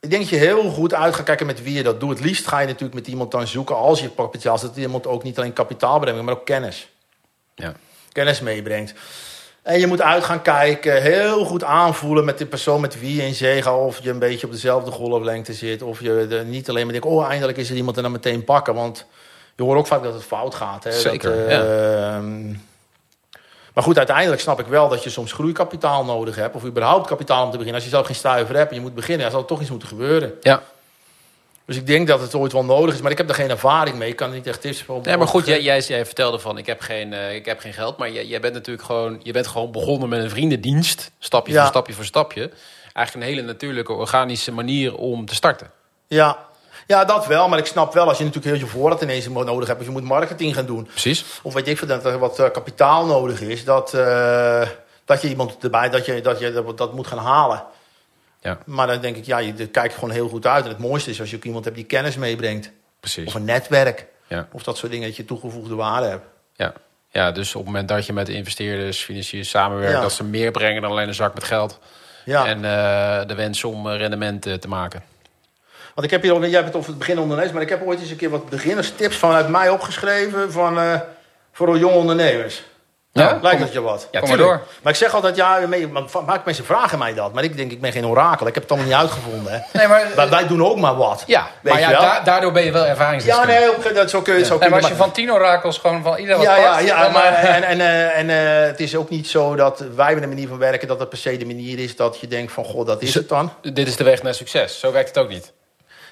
Ik denk dat je heel goed uit gaat kijken met wie je dat doet. Het liefst ga je natuurlijk met iemand dan zoeken als je kapitaal... dat iemand ook niet alleen kapitaal brengt, maar ook kennis. Ja. Kennis meebrengt. En je moet uit gaan kijken, heel goed aanvoelen met de persoon met wie je in zee gaat. Of je een beetje op dezelfde golflengte zit. Of je er niet alleen maar denkt, oh eindelijk is er iemand en dan meteen pakken. Want je hoort ook vaak dat het fout gaat. Hè? Zeker, Dat, eh, ehm, Maar goed, uiteindelijk snap ik wel dat je soms groeikapitaal nodig hebt. Of überhaupt kapitaal om te beginnen. Als je zelf geen stuiver hebt en je moet beginnen, dan zal er toch iets moeten gebeuren. ja. Dus ik denk dat het ooit wel nodig is. Maar ik heb er geen ervaring mee. Ik kan er niet echt tips voor. Nee, maar goed, jij, jij, jij vertelde van ik heb geen, eh, ik heb geen geld. Maar jij, jij bent natuurlijk gewoon, je bent gewoon begonnen met een vriendendienst. Stapje Ja. voor stapje voor stapje. Eigenlijk een hele natuurlijke, organische manier om te starten. Ja. Ja, dat wel. Maar ik snap wel als je natuurlijk heel je voorraad ineens nodig hebt. Of je moet marketing gaan doen. Precies. Of weet ik veel, dat er wat eh, kapitaal nodig is. Dat, eh, dat je iemand erbij, dat je dat, je dat, dat moet gaan halen. Ja. Maar dan denk ik, ja, je kijkt gewoon heel goed uit. En het mooiste is als je ook iemand hebt die kennis meebrengt. Precies. Of een netwerk. Ja. Of dat soort dingen dat je toegevoegde waarde hebt. Ja. ja, dus op het moment dat je met de investeerders, financiers samenwerkt, Ja. dat ze meer brengen dan alleen een zak met geld. Ja. En eh, de wens om rendement te maken. Want ik heb hier jij hebt het over het begin ondernemers, maar ik heb ooit eens een keer wat beginnerstips vanuit mij opgeschreven van, eh, voor jonge ondernemers. Ja? Lijkt dat je wat? Ja, Kom maar door. Maar ik zeg altijd, ja, vaak mensen vragen mij dat. Maar ik denk, ik ben geen orakel. Ik heb het allemaal niet uitgevonden. Hè. Nee, maar, Wij, wij doen ook maar wat. Ja, Weet maar je ja, wel? daardoor ben je wel Ja, ervaringsdeskundige. nee, ook, dat, zo kun je het zo nee, maar als je van tien orakels gewoon van iedereen wat ja, ja, past, ja, maar eh, en, en, eh, en eh, het is ook niet zo dat wij met een manier van werken... dat dat per se de manier is dat je denkt van... goh, dat is het dan. Dit is de weg naar succes. Zo werkt het ook niet.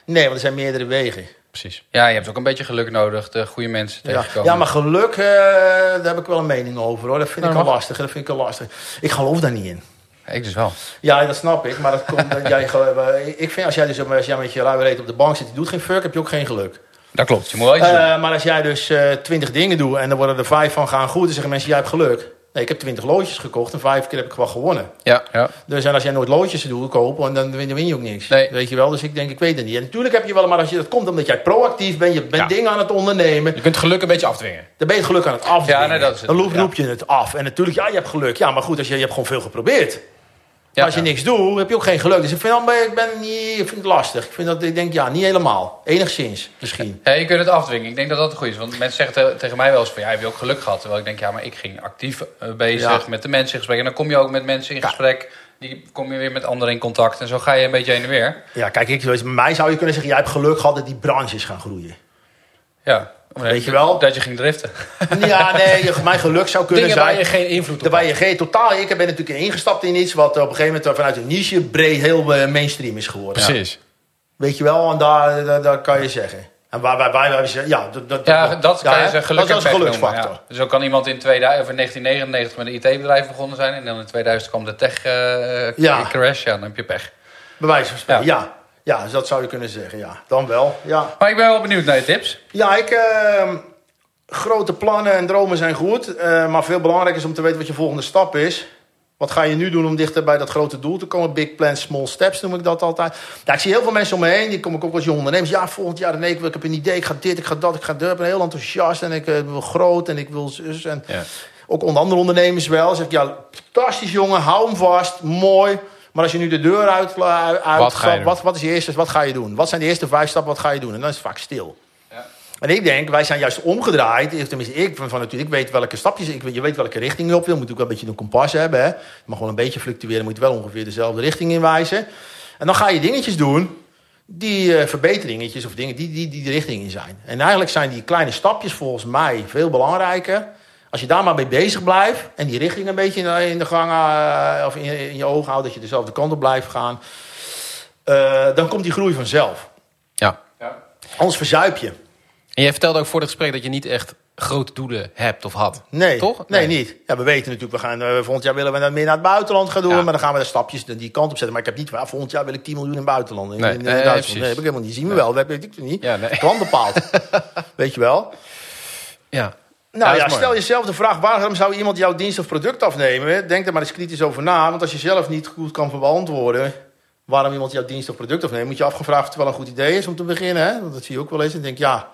Nee, want er zijn meerdere wegen. Precies. ja, je hebt ook een beetje geluk nodig, de goede mensen tegenkomen. ja, maar geluk, eh, daar heb ik wel een mening over. hoor. Dat vind Nou, ik al lastig. Dat vind ik al lastig. Ik geloof daar niet in. Ik dus wel. Ja, dat snap ik. Maar dat komt dat jij eh, Ik vind als jij, dus, als jij met je reet op de bank zit... je doet geen fuck, heb je ook geen geluk. Dat klopt. Je moet wel iets doen. Eh, maar als jij dus twintig dingen doet... en er worden er vijf van gaan goed... dan zeggen mensen, jij hebt geluk. Nee, ik heb twintig loodjes gekocht... en vijf keer heb ik wel gewonnen. Ja. Ja. Dus en als jij nooit loodjes doet kopen... dan win, dan win je ook niks. Nee. Weet je wel? Dus ik denk, ik weet het niet. En natuurlijk heb je wel... maar als je, dat komt omdat jij proactief bent... je bent Ja. dingen aan het ondernemen... Je kunt geluk een beetje afdwingen. dan ben je het geluk aan het afdwingen. Ja, nee, dat is het. Dan roep, roep je het af. En natuurlijk, ja, je hebt geluk. Ja, maar goed, als je, je hebt gewoon veel geprobeerd. Maar als je niks doet, heb je ook geen geluk. Dus ik vind, dan ik, ben niet, ik vind het lastig. Ik, vind dat, ik denk, ja, niet helemaal. Enigszins, misschien. Ja, je kunt het afdwingen. Ik denk dat dat het goed is. Want mensen zeggen te- tegen mij wel eens van... Ja, heb je ook geluk gehad? Terwijl ik denk, ja, maar ik ging actief eh, bezig met de mensen in gesprek. En dan kom je ook met mensen in gesprek. Die kom je weer met anderen in contact. En zo ga je een beetje heen en weer. Ja, kijk, ik, met mij zou je kunnen zeggen... jij hebt geluk gehad dat die branche is gaan groeien. Ja. Weet je wel? Dat je ging driften. Ja, nee, je- mijn geluk zou kunnen Dingen zijn... waar je geen invloed op Waar je geen totaal... Ik ben natuurlijk ingestapt in iets... wat op een gegeven moment vanuit een niche... breed heel eh, mainstream is geworden. Precies. Weet je wel? En daar, daar, daar kan je zeggen. En waar wij, wij, wij zeggen... Ja, dat, dat, Ja, dat kan ja, je zeggen. Geluk Dat is en een geluksfactor. noemen, ja. Zo kan iemand in 2000, of in 1999 met een IT-bedrijf begonnen zijn. En dan in 2000 kwam de tech eh, Ja. crash. Ja, dan heb je pech. Bij wijze van spreken, Ja. Ja. dus dat zou je kunnen zeggen, ja. Dan wel, ja. Maar ik ben wel benieuwd naar je tips. Ja, ik... ehm, grote plannen en dromen zijn goed. eh, maar veel belangrijker is om te weten wat je volgende stap is. Wat ga je nu doen om dichter bij dat grote doel te komen? Big plans, small steps noem ik dat altijd. Ja, ik zie heel veel mensen om me heen. Die kom ik ook als jonge ondernemers. Ja, volgend jaar nee, ik, ik heb een idee. Ik ga dit, ik ga dat, ik ga dat. Ik ben heel enthousiast en ik eh, wil groot en ik wil zus. En Ja. ook onder andere ondernemers wel. Zeg ik, ja, fantastisch jongen, hou hem vast, mooi. Maar als je nu de deur uit, uit Wat ga je doen? wat, wat is je eerste, wat ga je doen? Wat zijn de eerste vijf stappen, wat ga je doen? En dan is het vaak stil. Ja. En ik denk, wij zijn juist omgedraaid. Tenminste, ik van, van natuurlijk, ik weet welke stapjes, ik, weet- je weet welke richting je op wil. Je moet ook wel een beetje een kompas hebben. Hè? Je mag gewoon een beetje fluctueren, moet je wel ongeveer dezelfde richting inwijzen. En dan ga je dingetjes doen, die eh, verbeteringetjes of dingen die, die, die de richting in zijn. En eigenlijk zijn die kleine stapjes volgens mij veel belangrijker. Als je daar maar mee bezig blijft en die richting een beetje in de, in de gang eh, of in, je- in je ogen houdt, dat je dezelfde kant op blijft gaan, eh, dan komt die groei vanzelf. Ja. Ja. Anders verzuip je. En jij vertelde ook voor het gesprek dat je niet echt grote doelen hebt of had. Nee, Toch? Nee, Nee. niet. Ja, we weten natuurlijk, we gaan, eh, volgend jaar willen we dat meer naar het buitenland gaan doen. Ja. Maar dan gaan we de stapjes die kant op zetten. Maar ik heb niet, ah, volgend jaar wil ik 10 miljoen in het buitenland. In, Nee, in, in nee, Duitsland. Nee, heb ik helemaal niet. Zien we wel. Dat weet ik niet. Ja, nee. Plan bepaald. Weet je wel? Ja. Nou ja, stel jezelf de vraag, waarom zou iemand jouw dienst of product afnemen? Denk er maar eens kritisch over na. Want als je zelf niet goed kan beantwoorden waarom iemand jouw dienst of product afneemt, moet je afgevraagd of het wel een goed idee is om te beginnen. Hè? Want dat zie je ook wel eens. En denk ja,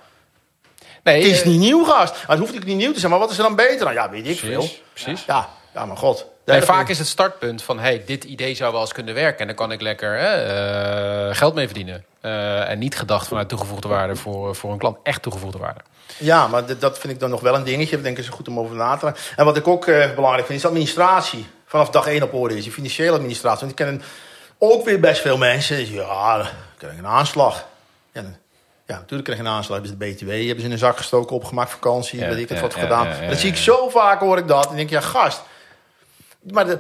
Nee, het is eh, niet nieuw, gast. Maar het hoeft ook niet nieuw te zijn. Maar wat is er dan beter aan? Ja, weet ik veel. Precies. Ja, ja maar god. Nee, vaak is het startpunt van, hey, dit idee zou wel eens kunnen werken. En dan kan ik lekker hè, eh, geld mee verdienen. Eh, en niet gedacht vanuit toegevoegde waarde voor, voor een klant. Echt toegevoegde waarde. Ja, maar dat vind ik dan nog wel een dingetje. Ik denk is goed om over na te denken. En wat ik ook eh, belangrijk vind, is administratie. Vanaf dag één op orde is. Je financiële administratie. Want ik ken ook weer best veel mensen. Die zeggen, ja, dan krijg ik een aanslag. Ja, dan- ja, natuurlijk krijg je een aanslag. Hebben ze de BTW, hebben ze in een zak gestoken, opgemaakt, vakantie, Ja, weet ik het ja, wat ja, gedaan. dat zie ik zo vaak, hoor ik dat. En denk ik, ja, gast. Maar de,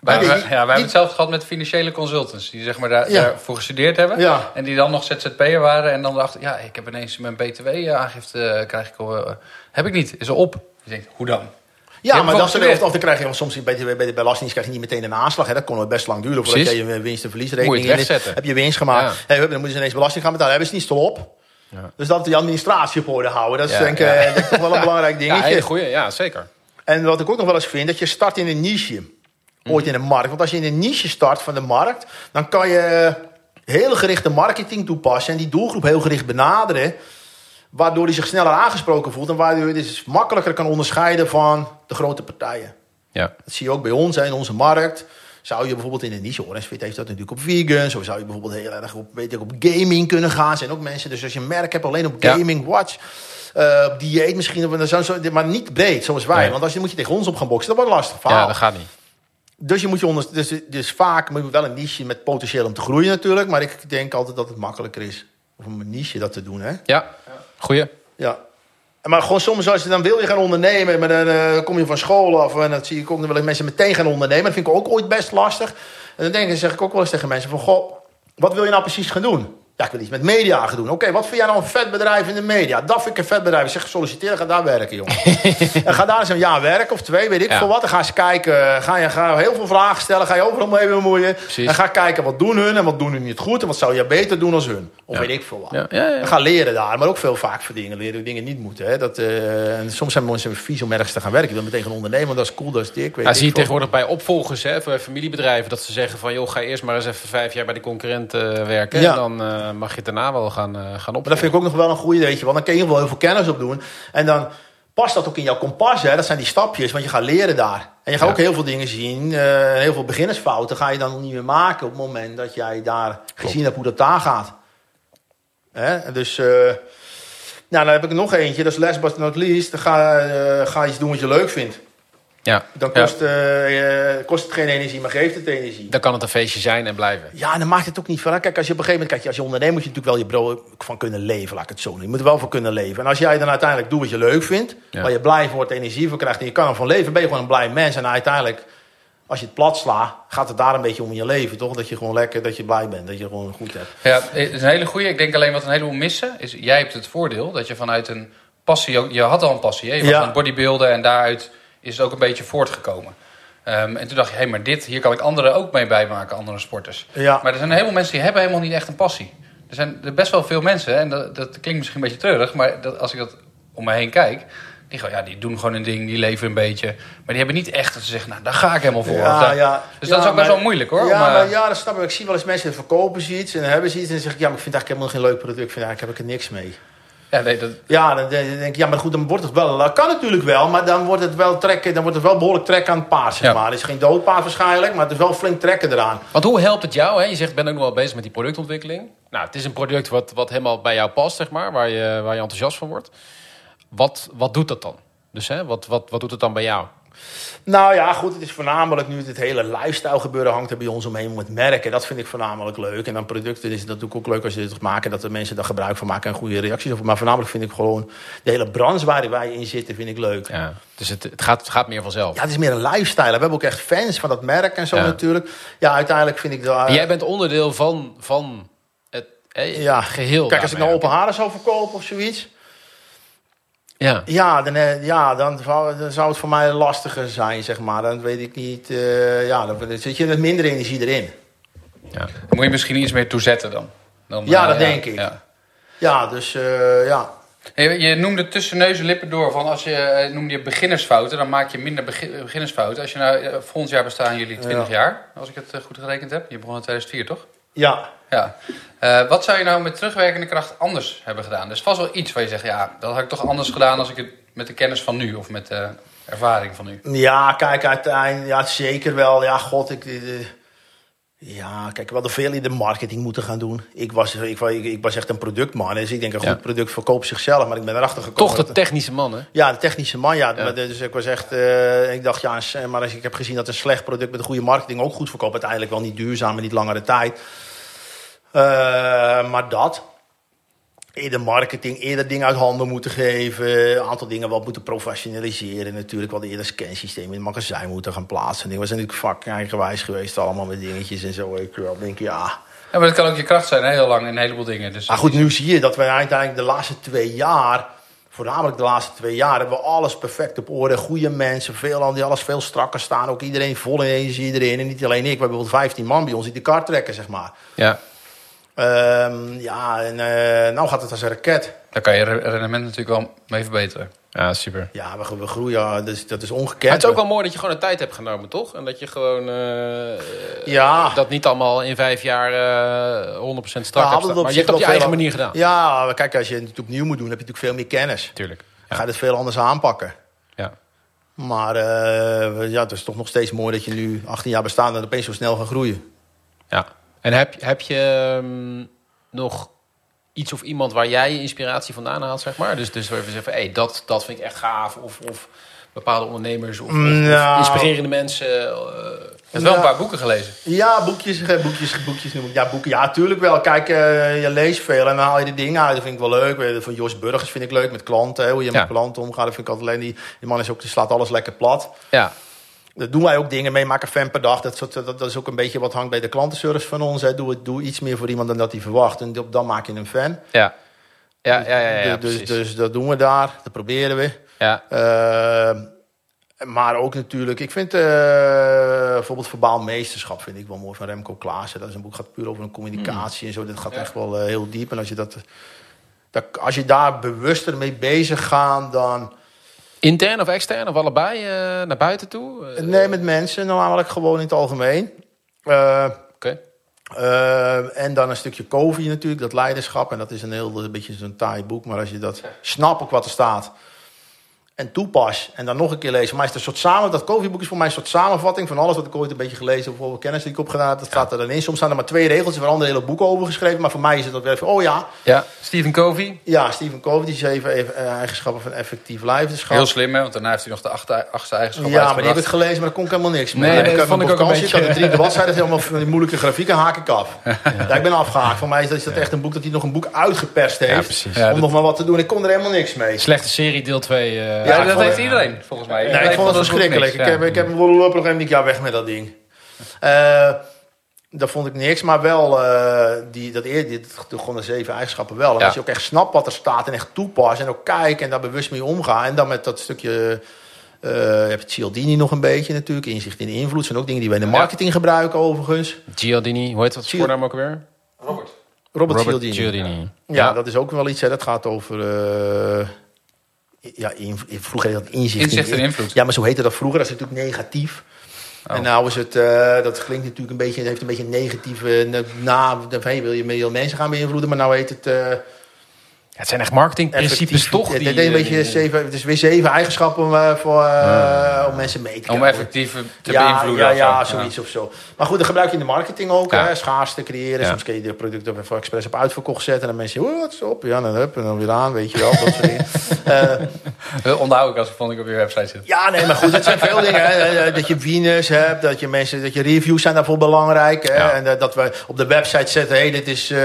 Wij- die- ja, wij hebben hetzelfde gehad met financiële consultants. Die zeg maar daar, Ja. daarvoor gestudeerd hebben. Ja. En die dan nog ZZP'er waren. En dan dachten, ja, ik heb ineens mijn BTW-aangifte eh, krijg ik al, eh, heb ik niet. Is er op. Je denkt, hoe dan? Ja, hebt maar wel dat is gestudeerd. of, of dan krijg je soms bij de, bij de belastingdienst krijg je niet meteen een aanslag. Hè. Dat kon wel best lang duren voordat Precies. je je winst- en Moet je verliesrekening het in- wegzetten. Heb je winst gemaakt. Ja. Hey, dan moeten ze ineens belasting gaan betalen. Hebben ze niet op. Ja. Dus dat die administratie op orde houden. Dat is Ja, denk, ik, ja. eh, nog wel een belangrijk Ja, dingetje. hele goeie. Ja, zeker. En wat ik ook nog wel eens vind, dat je start in een niche. Ooit in een markt. Want als je in een niche start van de markt, dan kan je heel gerichte marketing toepassen. En die doelgroep heel gericht benaderen. Waardoor hij zich sneller aangesproken voelt. En waardoor je dus makkelijker kan onderscheiden van de grote partijen. Ja. Dat zie je ook bij ons in onze markt. Zou je bijvoorbeeld in een niche, Orangefit heeft dat natuurlijk op vegans. Of zou je bijvoorbeeld heel erg op, weet ik, op gaming kunnen gaan. zijn ook mensen, dus als je een merk hebt alleen op Ja. gaming, watch. eh, op dieet misschien, of, zo, zo, maar niet breed zoals wij. Nee. Want als je moet je tegen ons op gaan boksen, dat wordt lastig verhaal. ja, dat gaat niet. Dus, je moet je onder, dus, dus vaak moet je wel een niche met potentieel om te groeien natuurlijk. Maar ik denk altijd dat het makkelijker is om een niche dat te doen. Hè? Ja, goeie. Ja. Maar gewoon soms als je dan wil je gaan ondernemen, maar dan eh, kom je van school af en dat zie ik ook wel eens mensen meteen gaan ondernemen. Dat vind ik ook ooit best lastig. En dan denk ik, zeg ik ook wel eens tegen mensen van, goh, wat wil je nou precies gaan doen? Ja, ik wil iets met media gaan doen. Oké, wat vind jij nou een vet bedrijf in de media? Dat vind ik een vet bedrijf. Ik zeg, solliciteer, ga daar werken, jongen. en ga daar eens een jaar werken of twee, weet ik Ja. veel wat. Dan ga eens kijken, ga je ga heel veel vragen stellen. Ga je overal mee bemoeien. Precies. En ga kijken, wat doen hun en wat doen hun niet goed. En wat zou je beter doen als hun. Of Ja. weet ik veel wat. Ja. En ga leren daar, maar ook veel vaak voor dingen. Leren dingen niet moeten. Hè. Dat, eh, en soms zijn mensen vies om ergens te gaan werken. Je wil meteen gaan ondernemen, dat is cool, dat is dik. Weet Ja, ik zie je tegenwoordig bij opvolgers, hè, bij familiebedrijven, dat ze zeggen van joh, ga eerst maar eens even vijf jaar bij de concurrent eh, werken. En dan eh, mag je het daarna wel gaan, eh gaan Maar dat vind ik ook nog wel een goede, weet je. Want dan kun je wel heel veel kennis op doen. En dan past dat ook in jouw kompas, hè. Dat zijn die stapjes, want je gaat leren daar. En je gaat Ja. ook heel veel dingen zien. eh, heel veel beginnersfouten ga je dan niet meer maken... op het moment dat jij daar gezien hebt hoe dat daar gaat. Hè? Dus... eh, nou, dan heb ik nog eentje. Dat is last but not least. Ga, eh, ga iets doen wat je leuk vindt. Ja. Dan kost, eh, eh, kost het geen energie, maar geeft het energie. Dan kan het een feestje zijn en blijven. Ja, en dan maakt het ook niet veel. uit. Kijk, als je op een gegeven moment, kijk, als je onderneemt, moet je natuurlijk wel je brood van kunnen leven, laat ik het zo noemen. Je moet er wel van kunnen leven. En als jij dan uiteindelijk doet wat je leuk vindt, Ja. waar je blij van wordt, energie van krijgt en je kan ervan leven, ben je gewoon een blij mens. En uiteindelijk, als je het plat slaat, gaat het daar een beetje om in je leven, toch? Dat je gewoon lekker, dat je blij bent, dat je gewoon goed hebt. Ja, het is een hele goede. Ik denk alleen wat een heleboel missen is, jij hebt het voordeel dat je vanuit een passie, je had al een passie, hè? je was Ja. aan bodybuilden en daaruit is het ook een beetje voortgekomen. Ehm, en toen dacht je, hé, maar dit, hier kan ik anderen ook mee bijmaken, andere sporters. Ja. Maar er zijn een heleboel mensen die hebben helemaal niet echt een passie. Er zijn er best wel veel mensen, en dat, dat klinkt misschien een beetje treurig, maar dat, als ik dat om me heen kijk, die, ja, die doen gewoon een ding, die leven een beetje. Maar die hebben niet echt dat ze zeggen, nou, daar ga ik helemaal voor. Ja, ja. Dus dat Ja, is ook best maar- wel moeilijk hoor. Ja, om, eh, maar, ja, dat snap ik. Ik zie wel eens mensen verkopen ze iets en hebben ze iets en dan zeg ik, ja, maar ik vind eigenlijk helemaal geen leuk product. Ik vind eigenlijk heb ik er niks mee. Ja, nee, dat, Ja, dan denk ik, ja, maar goed, dan wordt het wel. Dat kan natuurlijk wel, maar dan wordt het wel trekken. Dan wordt het wel behoorlijk trekken aan het paard, zeg Ja. maar. Het is geen doodpaard waarschijnlijk, maar het is wel flink trekken eraan. Want hoe helpt het jou? Hè? Je zegt, ik ben ook nog wel bezig met die productontwikkeling. Nou, het is een product wat, wat helemaal bij jou past, zeg maar, waar je, waar je enthousiast van wordt. Wat, wat doet dat dan? Dus hè, wat, wat, wat doet het dan bij jou? Nou ja, goed, het is voornamelijk nu het hele lifestyle gebeuren hangt er bij ons omheen met merken. Dat vind ik voornamelijk leuk. En dan producten is het natuurlijk ook leuk als je het maken, dat de mensen daar gebruik van maken en goede reacties over. Maar voornamelijk vind ik gewoon de hele branche waar wij in zitten, vind ik leuk. Ja. Dus het, het, gaat, het gaat meer vanzelf. Ja, het is meer een lifestyle. We hebben ook echt fans van dat merk en zo Ja. natuurlijk. Ja, uiteindelijk vind ik dat... En jij bent onderdeel van, van het hè, Ja. geheel. Kijk, als ik nou open haren zou verkopen of zoiets... Ja. Ja, dan, eh, ja dan, zou, dan zou het voor mij lastiger zijn, zeg maar. Dan weet ik niet... eh, ja, dan, dan zit je met minder energie erin. ja. Dan moet je misschien iets meer toezetten dan. dan Ja, eh, dat denk ik. Ja. Ja, dus ja. Je noemde tussen neus en lippen door van als je noemde je beginnersfouten, dan maak je minder begi- beginnersfouten. Als je nou volgend jaar bestaan jullie 20 Ja. jaar, als ik het goed gerekend heb. Je begon in 2004, toch? Ja, Ja. Eh, wat zou je nou met terugwerkende kracht anders hebben gedaan? Er is vast wel iets waar je zegt, ja, dat had ik toch anders gedaan als ik het met de kennis van nu of met de ervaring van nu. ja kijk, uiteindelijk, ja, zeker wel. Ja, god, ik... eh, ja, kijk, we hadden veel in de marketing moeten gaan doen. Ik was, ik, was- ik, ik was echt een productman. Dus ik denk, een goed product verkoopt zichzelf. Maar ik ben erachter gekomen... Toch de technische man, hè? Ja, de technische man, ja. Ja. Maar Dus ik was echt, eh, ik dacht, ja, maar als ik heb gezien dat een slecht product met een goede marketing ook goed verkoopt, uiteindelijk wel niet duurzaam en niet langere tijd. Eh, maar dat. Eerder marketing, eerder dingen uit handen moeten geven. Een aantal dingen wat moeten professionaliseren. Natuurlijk wel eerder scansystemen in het magazijn moeten gaan plaatsen. We zijn natuurlijk vak eigenwijs geweest allemaal met dingetjes en zo. Ik wel denk, ja. Ja, maar dat kan ook je kracht zijn, hè, heel lang in een heleboel dingen. Dus Maar goed, nu zie je dat we uiteindelijk de laatste twee jaar, voornamelijk de laatste twee jaar, hebben we alles perfect op orde. Goede mensen, veel aan die alles veel strakker staan. Ook iedereen vol in energie erin. En niet alleen ik, we hebben bijvoorbeeld 15 man bij ons die de kar trekken, zeg maar. Ja. Ehm, ja, en eh nou gaat het als een raket. daar kan je re- rendement natuurlijk wel mee verbeteren. Ja, super. Ja, we, we groeien, dus, dat is Maar ongekend. het is ook wel mooi dat je gewoon de tijd hebt genomen, toch? En dat je gewoon eh, Ja, dat niet allemaal in vijf jaar eh 100% strak Ja, hebt Maar je hebt het op je eigen manier gedaan. ja, maar kijk, als je het opnieuw moet doen, heb je natuurlijk veel meer kennis. Tuurlijk. Dan Ja. ga je het veel anders aanpakken. Ja. Maar eh, ja, het is toch nog steeds mooi dat je nu 18 jaar bestaat en opeens zo snel gaat groeien. ja. En heb, heb je ehm, nog iets of iemand waar jij je inspiratie vandaan haalt, zeg maar? Dus, dus waar we zeggen, hey, dat, dat vind ik echt gaaf. Of, of bepaalde ondernemers of, of- of Nou. inspirerende mensen. eh, Je hebt wel een Ja. paar boeken gelezen. Ja, boekjes, eh, boekjes, boekjes noem ik. Ja, boeken. Ja, tuurlijk wel. Kijk, eh, je leest veel en dan haal je de dingen uit. Dat vind ik wel leuk. Van Jos Burgers vind ik leuk met klanten. hè, Hoe je Ja. met klanten omgaat. Dat vind ik altijd alleen. Die, die man is ook, die slaat alles lekker plat. ja. Daar doen wij ook dingen mee, maken fan per dag. Dat, dat, dat is ook een beetje wat hangt bij de klantenservice van ons. Hè. Doe, het- doe iets meer voor iemand dan dat hij verwacht. En dan maak je een fan. Ja. Ja, ja, ja, ja, dus, dus dat doen we daar. Dat proberen we. ja. Eh, maar ook natuurlijk, ik vind eh, bijvoorbeeld Verbaal Meesterschap vind ik wel mooi van Remco Klaassen. Dat is een boek gaat puur over een communicatie en zo. Dat gaat Ja. echt wel eh, heel diep. En als je, dat, dat, als je daar bewuster mee bezig gaat, dan... Intern of extern of allebei eh, naar buiten toe? Eh, Nee, met mensen, namelijk gewoon in het algemeen. Eh, Oké. en dan een stukje COVID natuurlijk, dat leiderschap. En dat is een heel een beetje zo'n taai boek. Maar als je dat snapt ook wat er staat en toepast en dan nog een keer lezen. Mij is het een soort samen, dat COVID-boek is voor mij een soort samenvatting van alles wat ik ooit een beetje gelezen heb. Bijvoorbeeld kennis die ik opgedaan heb, dat staat er dan in. Soms staan er maar twee regels, er worden hele boeken over geschreven. Maar voor mij is het dat weer van, oh ja, Ja, Stephen Covey. ja, Stephen Covey, die zeven even, eh, eigenschappen van effectief leiderschap. Heel slim, hè? Want daarna heeft hij nog de achtste, achtste eigenschap Ja, maar die heb ik gelezen, maar daar kon ik helemaal niks mee. Nee, dat vond ik ook een beetje- ik had de drie bladzijden, helemaal van die moeilijke grafieken, haak ik af. Ja, ik ben afgehaakt. Voor mij is dat, is dat echt een boek dat hij nog een boek uitgeperst heeft. Ja, precies. Ja, om dat- nog maar wat te doen. Ik kon er helemaal niks mee. Slechte serie, deel 2. Ja, dat heeft het- iedereen, volgens mij. Nee, ik vond het verschrikkelijk. Ik ja. heb, ik heb een op een ik, ja, weg met dat ding. Eh dat vond ik niks, maar wel uh, die, dat eer, dit, gewoon de zeven eigenschappen wel. En Ja. als je ook echt snapt wat er staat en echt toepast en ook kijkt en daar bewust mee omgaan. En dan met dat stukje, uh, je hebt Cialdini nog een beetje natuurlijk, inzicht in de invloed. zijn ook dingen die wij in de marketing gebruiken overigens. Gialdini, hoe heet dat Cial- voornaam ook weer? Robert. Robert, Cialdini. Cialdini. Ja, dat is ook wel iets. Hè. Dat gaat over. eh, ja, in, vroeger heette dat inzicht. Inzicht in- en invloed. Ja, maar zo heette dat vroeger. Dat is natuurlijk negatief. Oh. En nou is het, eh, dat klinkt natuurlijk een beetje, het heeft een beetje een negatieve na, hey, wil je meer mensen gaan beïnvloeden, maar nou heet het eh het zijn echt marketingprincipes toch? Het, die, het, is een eh, beetje die- zeven, het is weer zeven eigenschappen eh, voor, eh, om mensen mee te Om krijgen. effectief te ja, beïnvloeden. Ja, of zo. ja, zoiets of zo. Maar goed, dat gebruik je in de marketing ook. Ja. Hè, schaarste creëren. Ja. Soms kun je de producten even expres op uitverkocht zetten. En dan mensen, oh, wat is op? Ja, dan hup, en dan weer aan, weet je wel. Dat soort dingen. Eh, Dat onthoud ik als ik vond ik op je website zit. ja, nee, maar goed, het zijn veel dingen. Hè. Dat je wieners hebt, dat je mensen, dat je reviews zijn daarvoor belangrijk. Hè. Ja. En dat we op de website zetten, hey, dit is eh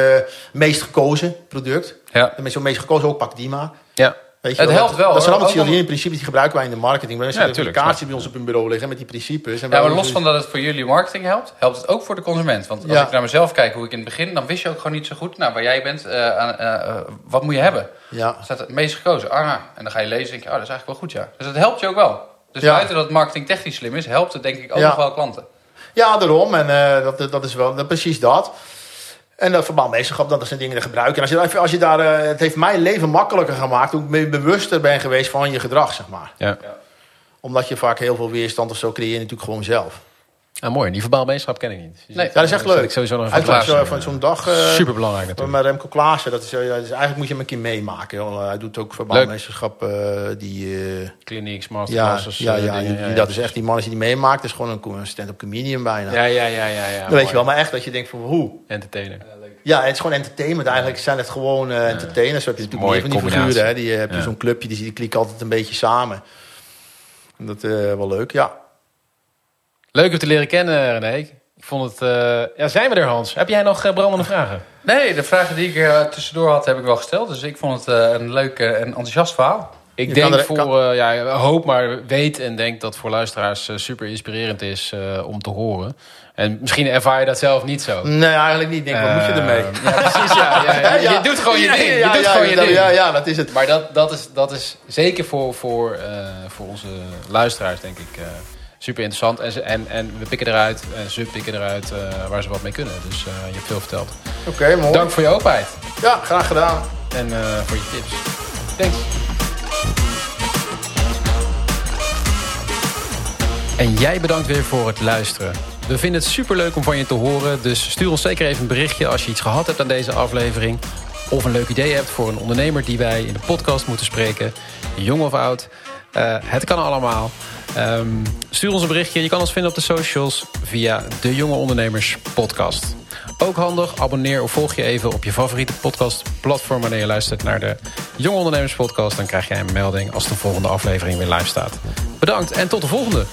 meest gekozen product. Ja. En met zo'n meest gekozen ook, pak die maar. Ja. Weet je Het helpt wel, Dat zijn allemaal al- Cialdini principes die gebruiken wij in de marketing. We hebben een applicatie bij ons op hun bureau liggen met die principes. En Ja, maar los doen- van dat het voor jullie marketing helpt, helpt het ook voor de consument. Want als Ja. ik naar mezelf kijk, hoe ik in het begin, dan wist je ook gewoon niet zo goed, nou, waar jij bent, eh, eh, eh, wat moet je hebben? Ja. Staat het meest gekozen. Ah, en dan ga je lezen en denk je, oh, dat is eigenlijk wel goed, ja. Dus dat helpt je ook wel. Dus Ja. buiten dat marketing technisch slim is, helpt het denk ik ook Ja. nog wel klanten. Ja, daarom. En dat, dat is wel dat, precies dat. En dat verbandmeesterschap, dat zijn dingen die gebruiken. En als je, daar- als je daar, eh, het heeft mijn leven makkelijker gemaakt toen ik bewuster ben geweest van je gedrag, zeg maar. Ja. Omdat je vaak heel veel weerstand of zo creëer je natuurlijk gewoon zelf. Ah, mooi. Die verbaalmeenschap ken ik niet. Dus Nee. Ja, dat is echt leuk. Ik sowieso nog even Uit van, plaatsen. zo- van zo'n dag. eh, Super belangrijk Met natuurlijk. Remco Klaassen, dat is, eh, ja, dus eigenlijk moet je hem een keer meemaken. joh. Hij doet ook verbandmeesterschap eh, die... eh, Clinics, ja, masterclasses. ja, ja, die, die- dat is echt die man die die meemaakt. Dat is gewoon een, stand-up comedian bijna. Ja, ja, ja, ja. ja weet je wel, maar echt dat je denkt van hoe? Entertainer. Ja, het is gewoon entertainment. Eigenlijk zijn het gewoon eh, entertainers. Zo heb je natuurlijk Mooie meer van die combinatie. figuren. Hè. Die eh, heb je Ja. zo'n clubje, die, die klikken altijd een beetje samen. En dat is wel leuk, ja. Leuk om te leren kennen, René. Ik vond het... eh, Ja, zijn we er, Hans? Heb jij nog eh, brandende vragen? Nee, de vragen die ik tussendoor had, heb ik wel gesteld. Dus ik vond het eh, een leuk en enthousiast verhaal. Ik Je denk er- voor, kan- eh, ja, hoop maar weet en denk dat voor luisteraars eh, super inspirerend is eh, om te horen. En misschien ervaar je dat zelf niet zo. Nee, eigenlijk niet. Denk, wat moet je ermee? Eh, Ja, precies, ja, ja, ja. Je doet gewoon je ding. ja, Je doet ja, gewoon je ding. Ja, ja, dat is het. Maar dat, dat, is, dat is zeker voor, voor, eh, voor onze luisteraars, denk ik, eh, super interessant. En, en, en we pikken eruit, en ze pikken eruit waar ze wat mee kunnen. Dus je hebt veel verteld. Oké, mooi. Dank voor je openheid Ja, graag gedaan. en voor je tips. Thanks. En jij bedankt weer voor het luisteren. We vinden het superleuk om van je te horen. Dus stuur ons zeker even een berichtje als je iets gehad hebt aan deze aflevering. Of een leuk idee hebt voor een ondernemer die wij in de podcast moeten spreken. Jong of oud. Eh, het kan allemaal. Ehm, stuur ons een berichtje. Je kan ons vinden op de socials via de Jonge Ondernemers podcast. Ook handig, abonneer of volg je even op je favoriete podcastplatform... wanneer je luistert naar de Jonge Ondernemers podcast. Dan krijg jij een melding als de volgende aflevering weer live staat. Bedankt en tot de volgende.